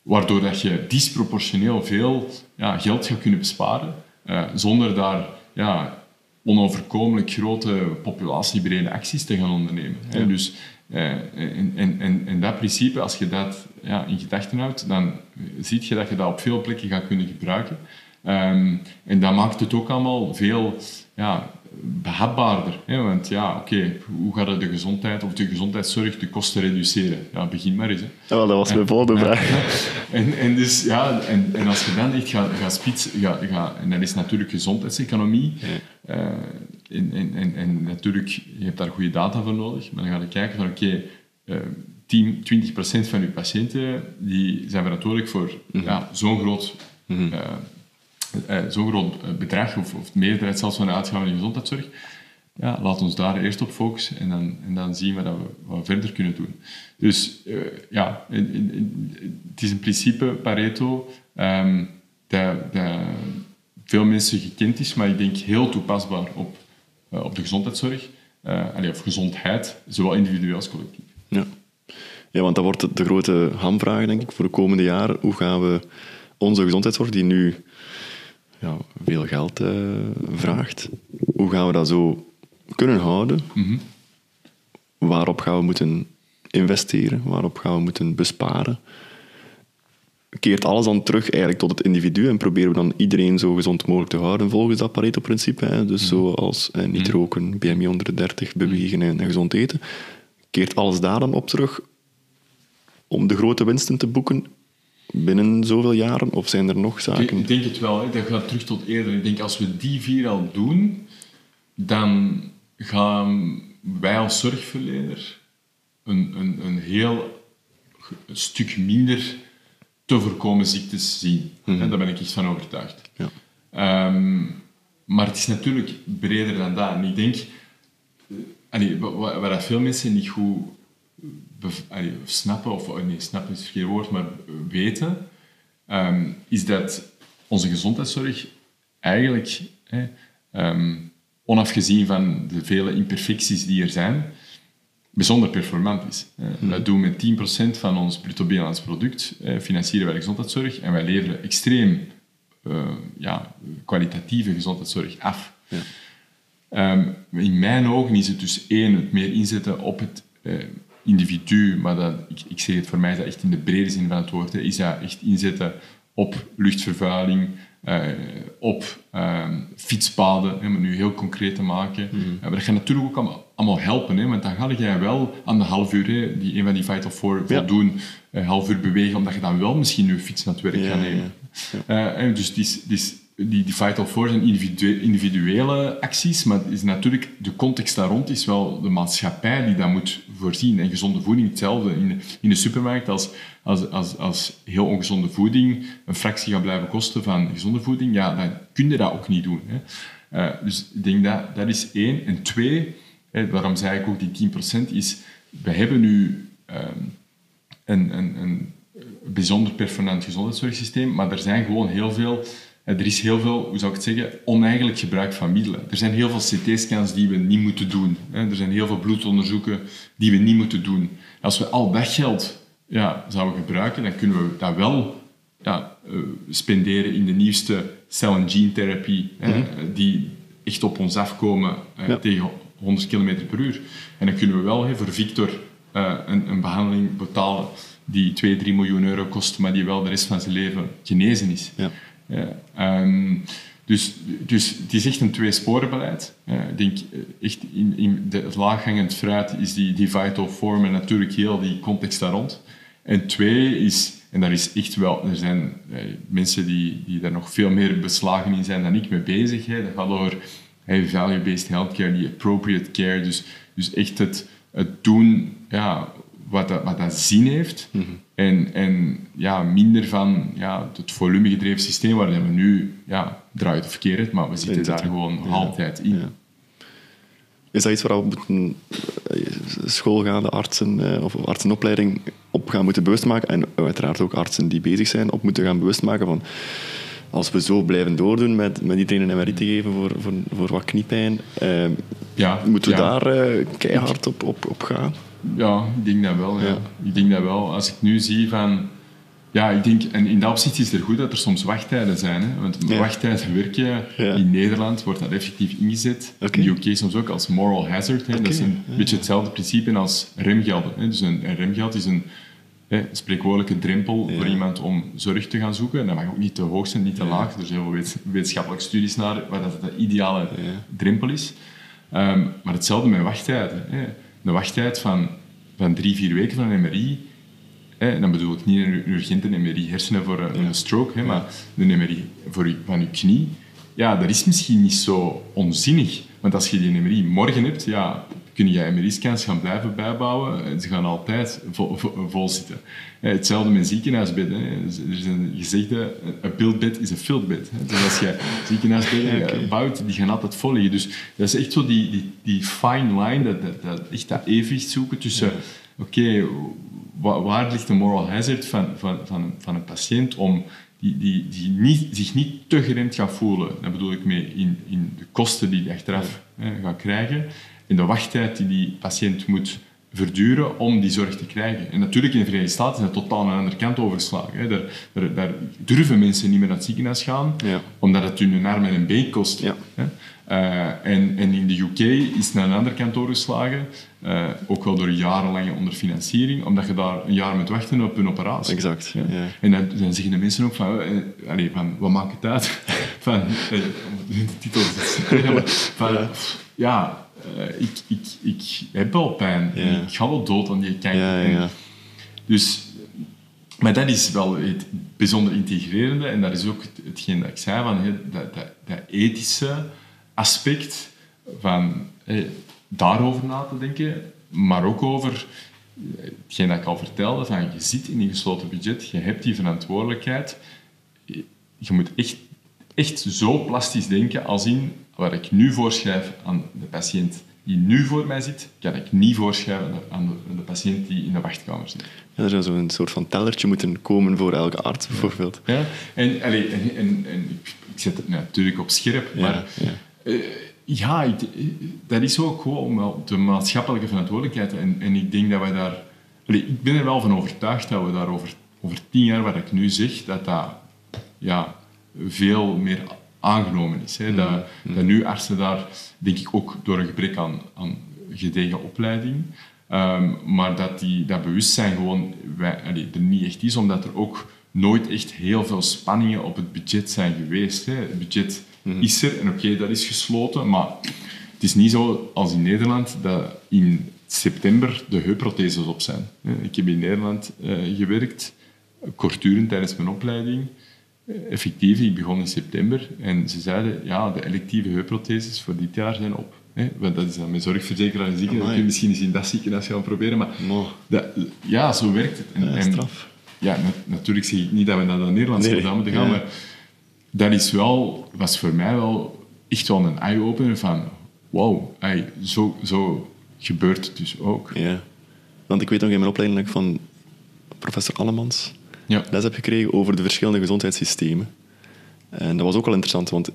waardoor dat je disproportioneel veel ja, geld gaat kunnen besparen, uh, zonder daar ja, onoverkomelijk grote populatiebrede acties te gaan ondernemen. Ja. Dus, uh, en, en, en, dat principe, als je dat ja, in gedachten houdt, dan zie je dat je dat op veel plekken gaat kunnen gebruiken. Um, en dat maakt het ook allemaal veel ja, behapbaarder. Hè? Want ja, oké, okay, hoe gaat het de gezondheid of de gezondheidszorg de kosten reduceren? Ja, begin maar eens. Hè. Ja, dat was mijn volgende vraag. En, en, dus, ja, en, en als je dan echt gaat, gaat spitsen, ga, ga, en dat is natuurlijk gezondheidseconomie. Ja. Uh, en, en, en, natuurlijk, je hebt daar goede data voor nodig, maar dan ga je kijken van oké, okay, uh, 10, 20% van je patiënten die zijn verantwoordelijk voor mm -hmm. ja, zo'n groot mm -hmm. uh, uh, zo'n groot bedrag, of, of de meerderheid zelfs van de uitgaven in de gezondheidszorg, ja, laat ons daar eerst op focussen en dan, en dan zien we dat we wat verder kunnen doen. Dus uh, ja, in, in, het is in principe Pareto um, dat, veel mensen gekend is, maar ik denk heel toepasbaar op, uh, op de gezondheidszorg, allee, of gezondheid, zowel individueel als collectief. Ja. ja, want dat wordt de grote hamvraag, denk ik, voor de komende jaren. Hoe gaan we onze gezondheidszorg, die nu ja, veel geld uh, vraagt. Hoe gaan we dat zo kunnen houden? Mm -hmm. Waarop gaan we moeten investeren? Waarop gaan we moeten besparen? Keert alles dan terug eigenlijk tot het individu en proberen we dan iedereen zo gezond mogelijk te houden volgens dat Pareto-principe. Dus mm -hmm. zoals eh, niet roken, BMI onder de 30, bewegen en, en gezond eten. Keert alles daar dan op terug om de grote winsten te boeken binnen zoveel jaren? Of zijn er nog zaken? Ik denk het wel. Hè. Dat gaat terug tot eerder. Ik denk als we die vier al doen, dan gaan wij als zorgverlener een, een, een heel stuk minder te voorkomen ziektes zien. Mm -hmm. Daar ben ik echt van overtuigd. Ja. Um, maar het is natuurlijk breder dan dat. En ik denk, allee, waar, waar veel mensen niet goed snappen, of nee, snappen is geen woord, maar weten, um, is dat onze gezondheidszorg eigenlijk, hè, um, onafgezien van de vele imperfecties die er zijn, bijzonder performant is. Mm. Wij doen met 10% van ons bruto binnenlands product, eh, financieren wij de gezondheidszorg en wij leveren extreem uh, ja, kwalitatieve gezondheidszorg af. Ja. Um, in mijn ogen is het dus één, het meer inzetten op het uh, individu, maar dat, ik, ik zeg het voor mij is dat echt in de brede zin van het woord, hè, is dat echt inzetten op luchtvervuiling, uh, op uh, fietspaden, om het nu heel concreet te maken. Mm -hmm. maar dat gaat natuurlijk ook allemaal, allemaal helpen, hè, want dan ga je wel aan de half uur, hè, die een van die Vital Four ja. voldoen, een half uur bewegen, omdat je dan wel misschien je fiets naar het werk ja, gaat nemen. Ja, uh, dus die, die, die, Vital Four zijn individue, individuele acties, maar is natuurlijk, de context daar rond is wel de maatschappij die dat moet voorzien. En gezonde voeding hetzelfde. In de, in de supermarkt, als, als, als, als heel ongezonde voeding een fractie gaat blijven kosten van gezonde voeding, ja, dan kun je dat ook niet doen. Hè. Uh, dus ik denk dat dat is één. En twee, hè, waarom zei ik ook die 10%, is we hebben nu um, een, een, een bijzonder performant gezondheidszorgsysteem, maar er zijn gewoon heel veel er is heel veel, hoe zou ik het zeggen, oneigenlijk gebruik van middelen. Er zijn heel veel CT-scans die we niet moeten doen. Er zijn heel veel bloedonderzoeken die we niet moeten doen. Als we al dat geld ja, zouden gebruiken, dan kunnen we dat wel ja, uh, spenderen in de nieuwste cell- en gene-therapie, mm -hmm. die echt op ons afkomen ja. tegen 100 km per uur. En dan kunnen we wel voor Victor een, een, behandeling betalen die 2, 3 miljoen euro kost, maar die wel de rest van zijn leven genezen is. Ja. Ja, ehm, dus, dus het is echt een tweesporenbeleid. Ja, ik denk eh, echt in, in de, het laaghangend fruit is die, die vital form en natuurlijk heel die context daar rond. En twee is, en daar is echt wel, er zijn eh, mensen die, die daar nog veel meer beslagen in zijn dan ik mee bezig. Hè. Dat gaat over value-based healthcare, die appropriate care. Dus, dus echt het, het doen ja, wat, dat, wat dat zin heeft. En, en ja, minder van ja, het volumegedreven systeem waar we nu ja, draait of verkeerd, maar we zitten daar gewoon altijd in. Ja. Is dat iets waar we moeten eh, schoolgaande artsen eh, of artsenopleiding op gaan moeten bewust maken? En uiteraard ook artsen die bezig zijn op moeten gaan bewust maken van als we zo blijven doordoen met, met iedereen een MRI te geven voor, voor, voor wat kniepijn, eh, Ja, moeten we ja. daar eh, keihard op, op, op gaan? Ja, ik denk dat wel. Ja. Ik denk dat wel. Als ik nu zie van... Ja, ik denk... En in dat opzicht is het goed dat er soms wachttijden zijn. Hè? Want Ja. wachttijden werken Ja. in Nederland wordt dat effectief ingezet. Oké. In de UK soms ook als moral hazard. Hè? Dat is een beetje hetzelfde principe als remgelden. Hè? Dus een, een remgeld is een hè, spreekwoordelijke drempel voor iemand om zorg te gaan zoeken. En dat mag ook niet te hoog zijn, niet te laag. Er zijn heel veel wet- wetenschappelijke studies naar wat dat de ideale drempel is. Ehm, maar hetzelfde met wachttijden. Hè. Een wachttijd van, van drie, vier weken van een MRI. Dan bedoel ik niet een urgente MRI hersenen voor een, een stroke, hè, maar een MRI voor je, van je knie. Ja, dat is misschien niet zo onzinnig. Want als je die MRI morgen hebt, ja, kun je MRI-scans gaan blijven bijbouwen. En Ze gaan altijd vol, vol, vol zitten. Hè, Hetzelfde met ziekenhuisbedden. hè. Er is een gezegde, een buildbed is een fieldbed. Dus als je ziekenhuisbedden eh, bouwt, die gaan altijd vol liggen. Dus dat is echt zo die, die, die fine line, dat, dat, dat, echt dat evenwicht zoeken tussen... Oké, wa- waar ligt de moral hazard van, van, van, van een patiënt om die, die, die niet, zich niet te geremd gaat voelen. Dat bedoel ik mee in, in de kosten die hij achteraf hè, gaat krijgen en de wachttijd die die patiënt moet verduren om die zorg te krijgen. En natuurlijk in de Verenigde Staten is dat totaal aan de andere kant overgeslagen. Hè. Daar, daar, daar durven mensen niet meer naar het ziekenhuis gaan, Ja. omdat het hun een arm en een been kost. Ja. Hè. Eh, en, en in de UK is het naar een andere kant doorgeslagen, eh, ook wel door jarenlange onderfinanciering, omdat je daar een jaar moet wachten op een operatie. Exact, Ja. En dan, dan zeggen de mensen ook van, allee, van wat maakt het uit? van, de titel is van, ja, ik, ik, ik heb wel pijn. Ja. Ik ga wel dood aan die kanker. Ja. Dus, maar dat is wel het bijzonder integrerende. En dat is ook het- hetgeen dat ik zei, van, dat, dat, dat ethische aspect van daarover na te denken, maar ook over eh, hetgeen dat ik al vertelde, van je zit in een gesloten budget, je hebt die verantwoordelijkheid. Je moet echt, echt zo plastisch denken als in wat ik nu voorschrijf aan de patiënt die nu voor mij zit, kan ik niet voorschrijven aan de, aan de, patiënt die in de wachtkamer zit. Ja, er zou zo'n soort van tellertje moeten komen voor elke arts, bijvoorbeeld. Ja? En, allee, en, en, en ik, zet het natuurlijk op scherp, maar ja. eh, ja, ik- eh, dat is ook gewoon de maatschappelijke verantwoordelijkheid. En, en ik denk dat wij daar... allee, ik ben er wel van overtuigd dat we daar over, over tien jaar, wat ik nu zeg, dat dat ja, veel meer aangenomen is. Hè. Dat, dat nu artsen daar, denk ik, ook door een gebrek aan, aan gedegen opleiding, ehm, maar dat die, dat bewustzijn gewoon wij, allee, er niet echt is, omdat er ook nooit echt heel veel spanningen op het budget zijn geweest. Hè. Het budget is er en oké, dat is gesloten, maar het is niet zo als in Nederland dat in september de heupprotheses op zijn. hè. Ik heb in Nederland eh, gewerkt, kortdurend tijdens mijn opleiding. Effectief, ik begon in september en ze zeiden, ja, de electieve heupprotheses voor dit jaar zijn op. Hè? Want dat is dan met zorgverzekeraar en ziekenhuis. Kun je misschien eens in dat ziekenhuis gaan proberen, maar dat, ja, zo werkt het. En, Ja, en- straf. ja, na- natuurlijk zeg ik niet dat we naar de Nederlandse Nee, moeten gaan, ja. maar dat is wel, was voor mij wel echt wel een eye-opener van, wow, ey, zo, zo gebeurt het dus ook. Ja. Want ik weet nog in mijn opleiding dat van professor Allemans Ja. les heb gekregen over de verschillende gezondheidssystemen. En dat was ook wel interessant, want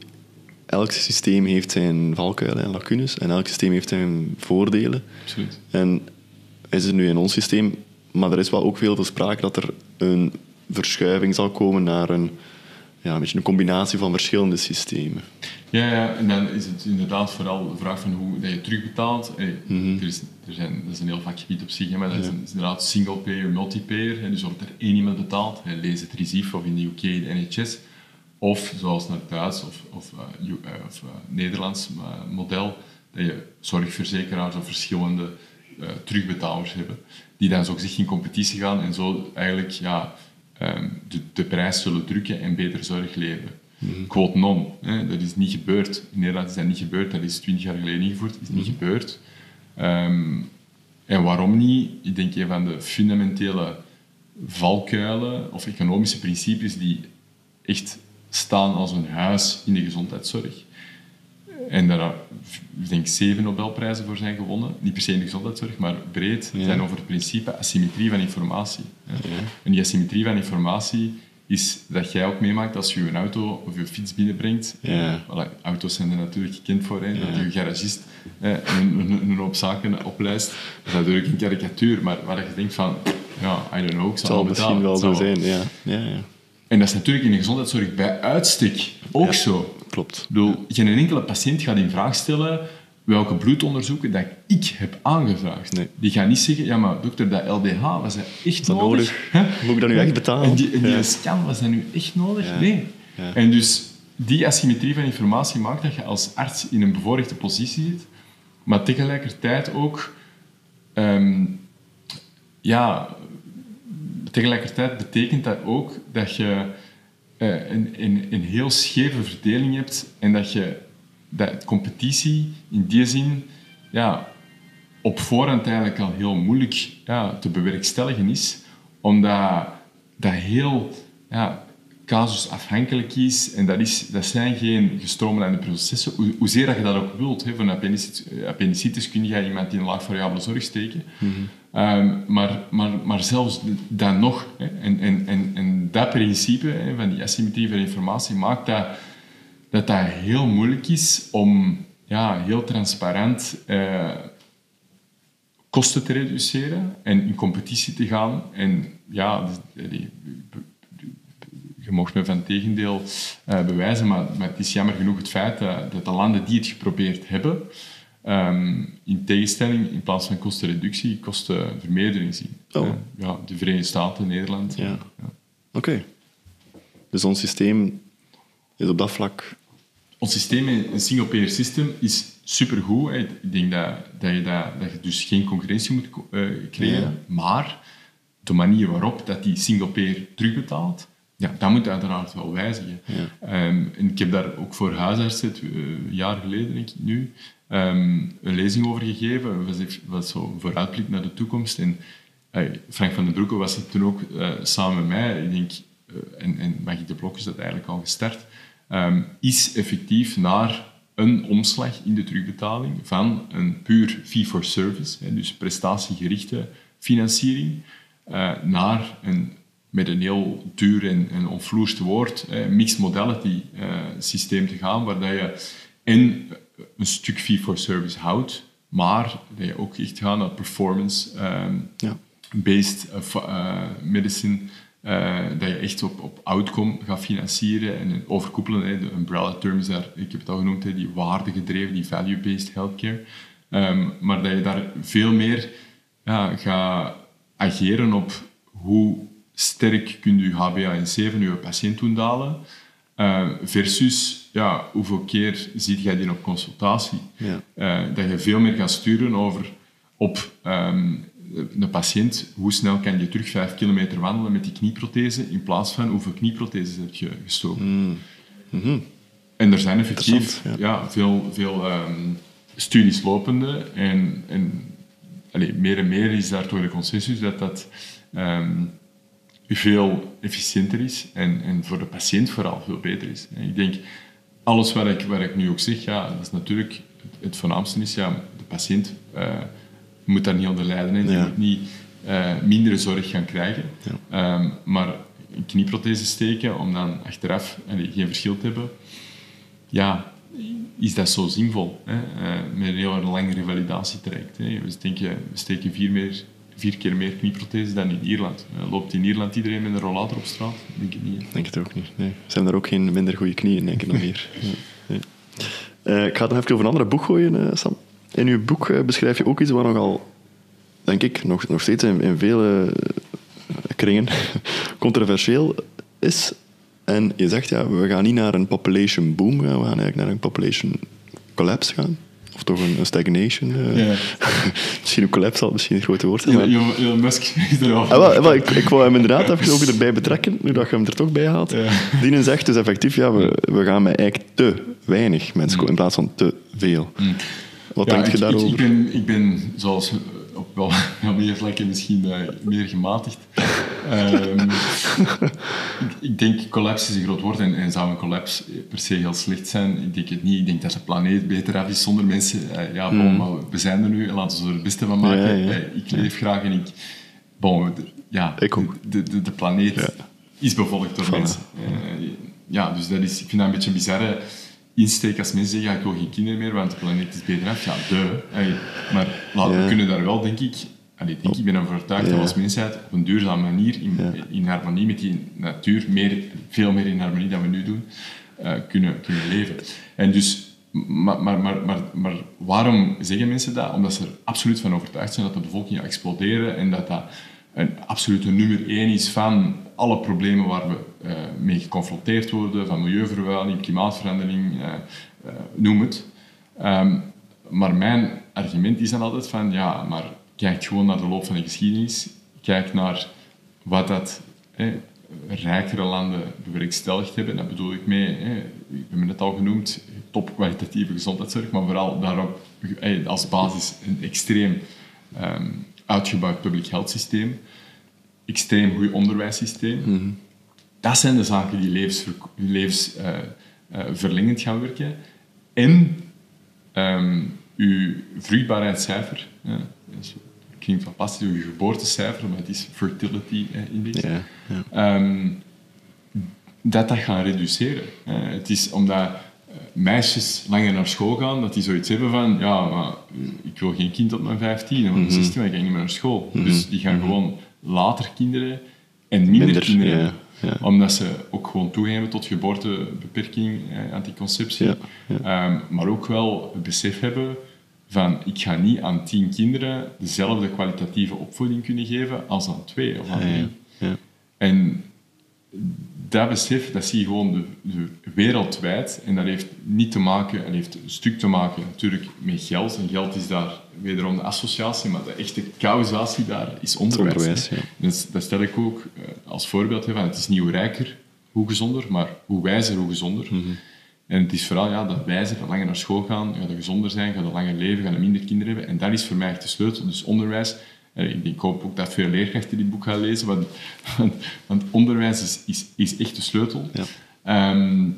elk systeem heeft zijn valkuilen en lacunes en elk systeem heeft zijn voordelen. Absoluut. En hij zit nu in ons systeem, maar er is wel ook veel veel sprake dat er een verschuiving zal komen naar een ja, een beetje een combinatie van verschillende systemen. Ja, ja, en dan is het inderdaad vooral de vraag van hoe dat je terugbetaalt. Hey, er is, er zijn, dat is een heel vakgebied op zich, maar dat is, een- is inderdaad single-payer, multipayer. Dus wordt er één iemand betaald, hè, lees het RISIF of in de UK de NHS. Of zoals naar het Duits of, of, eh, eh, of eh, Nederlands model, dat je zorgverzekeraars of verschillende terugbetalers hebben, die dan zo gezegd in competitie gaan en zo eigenlijk ja, ehm, de, de prijs zullen drukken en beter zorg leveren. Quote non, hè, dat is niet gebeurd. In Nederland is dat niet gebeurd, dat is twintig jaar geleden ingevoerd, dat is niet gebeurd. Ehm, en waarom niet? Ik denk een van de fundamentele valkuilen of economische principes die echt staan als een huis in de gezondheidszorg. En daar ik denk zeven Nobelprijzen voor zijn gewonnen. Niet per se in de gezondheidszorg, maar breed. Ja. zijn over het principe asymmetrie van informatie. En die asymmetrie van informatie is dat jij ook meemaakt als je een auto of je fiets binnenbrengt. Voilà, auto's zijn er natuurlijk gekend voor. Hè, Dat je garagist een, een, een hoop zaken oplijst. Dat is natuurlijk een karikatuur, maar waar je denkt van... Ja, I don't know, ik Het zal zal misschien wel zo zijn, ja. ja, ja. En dat is natuurlijk in de gezondheidszorg bij uitstek ook Ja. zo. Klopt. Ik bedoel, geen enkele patiënt gaat in vraag stellen welke bloedonderzoeken dat ik heb aangevraagd. Nee. Die gaan niet zeggen, ja maar dokter, dat LDH, was dat echt dat nodig? nodig? Moet ik dat nu echt En betalen? die, en die Ja. scan, was dat nu echt nodig? Ja. Nee. Ja. En dus die asymmetrie van informatie maakt dat je als arts in een bevoorrechte positie zit, maar tegelijkertijd ook... ehm, ja, tegelijkertijd betekent dat ook dat je een, een, een heel scheve verdeling hebt en dat je dat competitie in die zin ja, op voorhand eigenlijk al heel moeilijk ja, te bewerkstelligen is, omdat dat heel ja, casusafhankelijk is en dat, is, dat zijn geen gestroomlijnde processen. Hoe, hoezeer dat je dat ook wilt, hè, voor een appendicitis, appendicitis kun je iemand in een laag variabele zorg steken. Ehm, maar, maar, maar zelfs dan nog, hè, en, en, en, en dat principe hè, van die asymmetrie van informatie maakt dat dat dat heel moeilijk is om ja, heel transparant eh, kosten te reduceren en in competitie te gaan. En ja, dus, je mocht me van het tegendeel eh, bewijzen, maar, maar het is jammer genoeg het feit dat, dat de landen die het geprobeerd hebben, ehm, in tegenstelling, in plaats van kostenreductie, kostenvermeerdering zien. Oh. Eh, ja, de Verenigde Staten, Nederland. Ja. Oké. Dus ons systeem is op dat vlak... Ons systeem, een single-payer system, is supergoed. hè. Ik denk dat, dat, je, dat, dat je dus geen concurrentie moet eh, creëren. Ja. Maar de manier waarop dat die single-payer terugbetaalt, ja, dat moet uiteraard wel wijzigen. Ja. Ehm, en ik heb daar ook voor huisartsen, eh, een jaar geleden denk ik nu, ehm, een lezing over gegeven. Dat was, echt- was zo een vooruitblik naar de toekomst. En Frank van den Broeke was toen ook eh, samen met mij. Ik denk, eh, en, en Maggie de Blok is dat eigenlijk al gestart. Ehm, is effectief naar een omslag in de terugbetaling van een puur fee-for-service, dus prestatiegerichte financiering, eh, naar een, met een heel duur en, en onvloerst woord, eh, mixed modality eh, systeem te gaan, waar dat je en een stuk fee-for-service houdt, maar dat je ook echt gaat naar performance ehm, Ja. eh, fa- eh, medicine, eh, dat je echt op, op outcome gaat financieren en overkoepelen. Hè, de umbrella term is daar, ik heb het al genoemd, hè, die waardegedreven, die value-based healthcare. Ehm, maar dat je daar veel meer ja, gaat ageren op hoe sterk kun je HbA1c van je patiënt doen dalen, eh, versus ja, hoeveel keer ziet jij die op consultatie. Ja. Eh, dat je veel meer gaat sturen over op ehm, een patiënt, hoe snel kan je terug vijf kilometer wandelen met die knieprothese, in plaats van hoeveel knieprotheses heb je gestoken. En er zijn effectief ja. veel, veel ehm, studies lopende en, en allee, meer en meer is daar toch de consensus dat dat ehm, veel efficiënter is en, en voor de patiënt vooral veel beter is. En ik denk, alles wat ik, wat ik nu ook zeg, ja, dat is natuurlijk het, het voornaamste is, ja, de patiënt eh, moet daar niet onder lijden. Hè. Die Ja. moet niet eh, mindere zorg gaan krijgen. Ja. Ehm, maar een knieprothese steken om dan achteraf allee, geen verschil te hebben, ja, is dat zo zinvol? Hè? Eh, met een heel lang revalidatietraject. Hè? We, steken, we steken vier, meer, vier keer meer knieprothesen dan in Ierland. Uh, loopt in Ierland iedereen met een rollator op straat? Denk ik niet. Denk het ook niet. Nee. Zijn er ook geen minder goede knieën, denk ik, dan hier. Ja. Uh, ik ga het nog even over een ander boek gooien, uh, Sam. In uw boek beschrijf je ook iets wat nogal, denk ik, nog, nog steeds in, in vele kringen controversieel is. En je zegt, ja, we gaan niet naar een population boom gaan, we gaan eigenlijk naar een population collapse gaan. Of toch een, stagnation. Uh, ja. misschien een collapse al, misschien een grote woord. zijn. Elon, Elon Musk is er. Ah, wel, wel, ik, ik wou hem inderdaad even ook erbij betrekken, nu dat je hem er toch bij haalt. Ja. Die zegt dus effectief, ja, we, we gaan met eigenlijk te weinig mensen mm. in plaats van te veel. Mm. Wat denk je daarover? Ik, ik, ben, ik ben, zoals op wel meer vlakken misschien uh, meer gematigd. Um, ik, ik, denk collapse is een groot woord en, en, zou een collapse per se heel slecht zijn. Ik denk het niet. Ik denk dat de planeet beter af is zonder mensen. Uh, ja, bon, mm. maar we zijn er nu en laten we er het beste van maken. Ja, ja. Uh, ik leef graag en ik... Bon, de, ja, ik ook. De, de, de planeet is bevolkt door mensen. ja, dus dat is, ik vind dat een beetje bizarre insteek als mensen zeggen, ja, ik wil geen kinderen meer, want de planeet is beter af. Ja, de. maar laten, we kunnen daar wel, denk ik, allee, denk, ik ben ervan overtuigd dat we als mensheid op een duurzame manier, in, in harmonie met die natuur, meer, veel meer in harmonie dan we nu doen, uh, kunnen, kunnen leven. En dus, maar, maar, maar, maar, maar waarom zeggen mensen dat? Omdat ze er absoluut van overtuigd zijn dat de bevolking gaat exploderen en dat dat een absolute nummer één is van alle problemen waar we uh, mee geconfronteerd worden, van milieuvervuiling, klimaatverandering, uh, uh, noem het. Um, maar mijn argument is dan altijd van, ja, maar kijk gewoon naar de loop van de geschiedenis. Kijk naar wat dat eh, rijkere landen bewerkstelligd hebben. Dat bedoel ik mee, eh, ik heb het al genoemd, topkwalitatieve gezondheidszorg, maar vooral daarop eh, als basis een extreem um, uitgebouwd public health systeem, extreem goed onderwijssysteem. Mm Dat zijn de zaken die levensverlengend levens, uh, gaan werken. En um, uw vruchtbaarheidscijfer, uh, klinkt fantastisch, uw geboortecijfer, maar het is fertility index, ja, ja. Um, dat dat gaan reduceren. het is omdat meisjes langer naar school gaan, dat die zoiets hebben van, ja, maar ik wil geen kind op mijn 15 of mijn 16, maar ik ga niet meer naar school. Mhm. Dus die gaan mhm. gewoon later kinderen en minder, kinderen ja, Omdat ze ook gewoon toegeven tot geboortebeperking, eh, anticonceptie. Ehm, maar ook wel het besef hebben van, ik ga niet aan tien kinderen dezelfde kwalitatieve opvoeding kunnen geven als aan twee of aan drie. En dat besef, dat zie je gewoon de, wereldwijd. En dat heeft niet te maken, en heeft een stuk te maken natuurlijk met geld. En geld is daar wederom de associatie, maar de echte causatie daar is onderwijs. onderwijs ja. dus, dat stel ik ook eh, als voorbeeld. Van het is niet hoe rijker, hoe gezonder, maar hoe wijzer, hoe gezonder. Mhm. En het is vooral ja, dat wijzer, dat langer naar school gaan, dat gezonder zijn, dat langer leven, gaan minder kinderen hebben. En dat is voor mij echt de sleutel. Dus onderwijs ik, hoop ook dat veel leerkrachten dit boek gaan lezen, want, want, onderwijs is, is, is, echt de sleutel. Ja, um,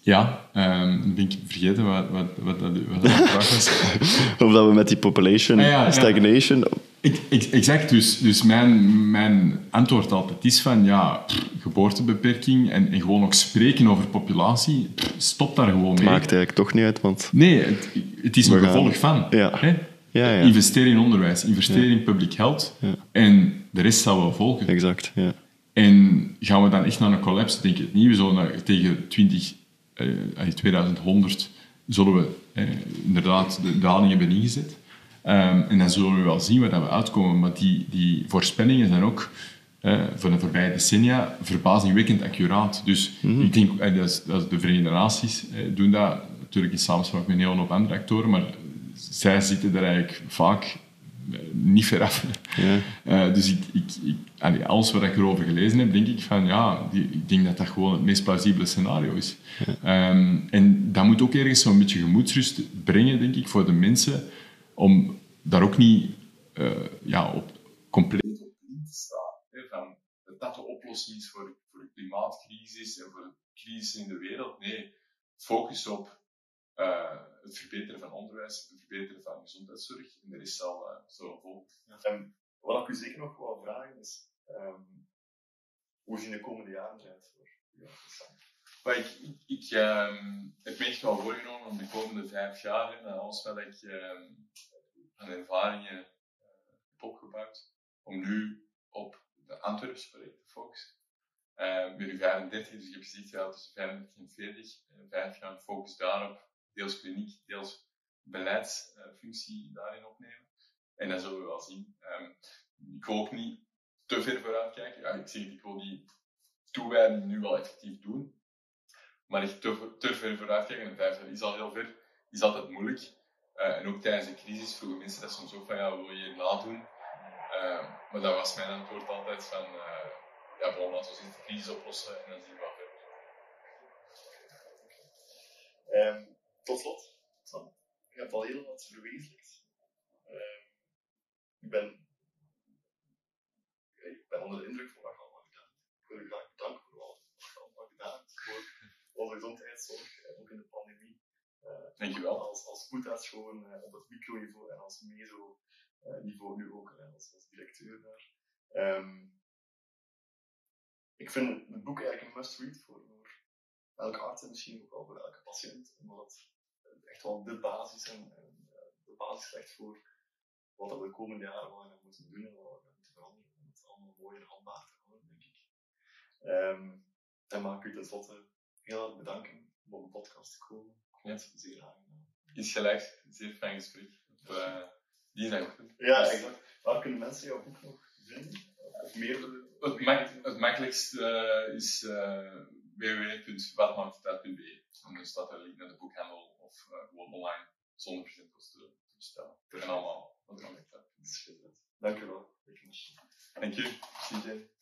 ja um, ben ik vergeten wat, wat, wat, dat, wat de vraag was. of dat we met die population ah, stagnation... Ik, ik, exact, dus, dus mijn, mijn antwoord altijd is van ja, geboortebeperking en, en gewoon ook spreken over populatie, stop daar gewoon mee. Het maakt eigenlijk toch niet uit, want... Nee, het, het is een gevolg van. Ja. Hè? Ja, ja. Investeer in onderwijs, investeer in public health en de rest zal wel volgen. Exact, ja. En gaan we dan echt naar een collapse? Denk ik niet. We zullen tegen 20, eh, 2100 zullen we eh, inderdaad de daling hebben ingezet. Um, en dan zullen we wel zien waar we uitkomen. Maar die, die voorspellingen zijn ook eh, voor de voorbije decennia verbazingwekkend accuraat. Dus mm ik denk, eh, dat, is, dat de Verenigde Naties eh, doen dat natuurlijk in samenspraak met een hele hoop andere actoren, maar zij zitten er eigenlijk vaak eh, niet ver af. Ja. Uh, dus ik, ik, ik, alles wat ik erover gelezen heb, denk ik van ja, die, ik denk dat dat gewoon het meest plausibele scenario is. Ja. Um, en dat moet ook ergens zo'n beetje gemoedsrust brengen, denk ik, voor de mensen, om daar ook niet uh, ja, op compleet op in te staan. Hè, van dat dat de oplossing is voor, voor de klimaatcrisis en voor de crisis in de wereld. Nee, focus op uh, het verbeteren van onderwijs, het verbeteren van gezondheidszorg. En er is al uh, zo vol. Ja. En wat ik u zeker nog wil vragen is, um, hoe zien de komende jaren eruit voor u? Maar ik, ik, ik um, heb me echt wel voorgenomen om de komende vijf jaar, en alles wat ik um, van ervaringen uh, heb opgebouwd om nu op de Antwerpse project te focussen. Uh, ben nu 35, dus ik heb gezegd, ja, tussen 35 en 40, uh, vijf jaar focus daarop, deels kliniek, deels beleidsfunctie daarin opnemen. En dat zullen we wel zien. Um, ik wil ook niet te ver vooruit kijken. Ja, ik zeg, ik wil die toewijding nu wel effectief doen. Maar echt te, ver vooruit kijken, en vijf jaar is al heel ver, is altijd moeilijk. Uh, en ook tijdens de crisis vroegen mensen dat soms ook van, ja, wil je nadoen? Uh, maar dat was mijn antwoord altijd van, uh, ja, bon, laten we de crisis oplossen en dan zien we wat verder. Um, tot slot, Sam, je hebt al heel wat verwezenlijkt. Um, ik ben, ik ben onder de indruk van wat je allemaal gedaan hebt. Ik wil je graag bedanken voor wat je allemaal gedaan hebt. Voor onze gezondheidszorg, ook in de pandemie. Uh, Dankjewel. Als, als spoedarts gewoon uh, op het microniveau en als meso uh, niveau nu ook uh, als, als directeur daar. Um, ik vind het boek eigenlijk een must-read voor, voor elke arts en misschien ook wel voor elke patiënt, omdat echt wel de basis en, en de basis legt voor wat we de komende jaren wel gaan moeten doen en wat we gaan moeten veranderen om het allemaal mooi in handbaar te houden, denk ik. Um, en mag ik u tenslotte heel erg bedanken om op de podcast te komen. Ik vond het zeer aangenaam. Iets gelijk, zeer fijn gesprek. Op, uh, dinsdagochtend. Ja, exact. Waar kunnen mensen jouw boek nog vinden? Of meer? Het, mak het makkelijkste uh, is uh. En dan staat er link naar de boekhandel of uh, gewoon online zonder kosten te bestellen. En allemaal wat dan Dank je wel. Dank je.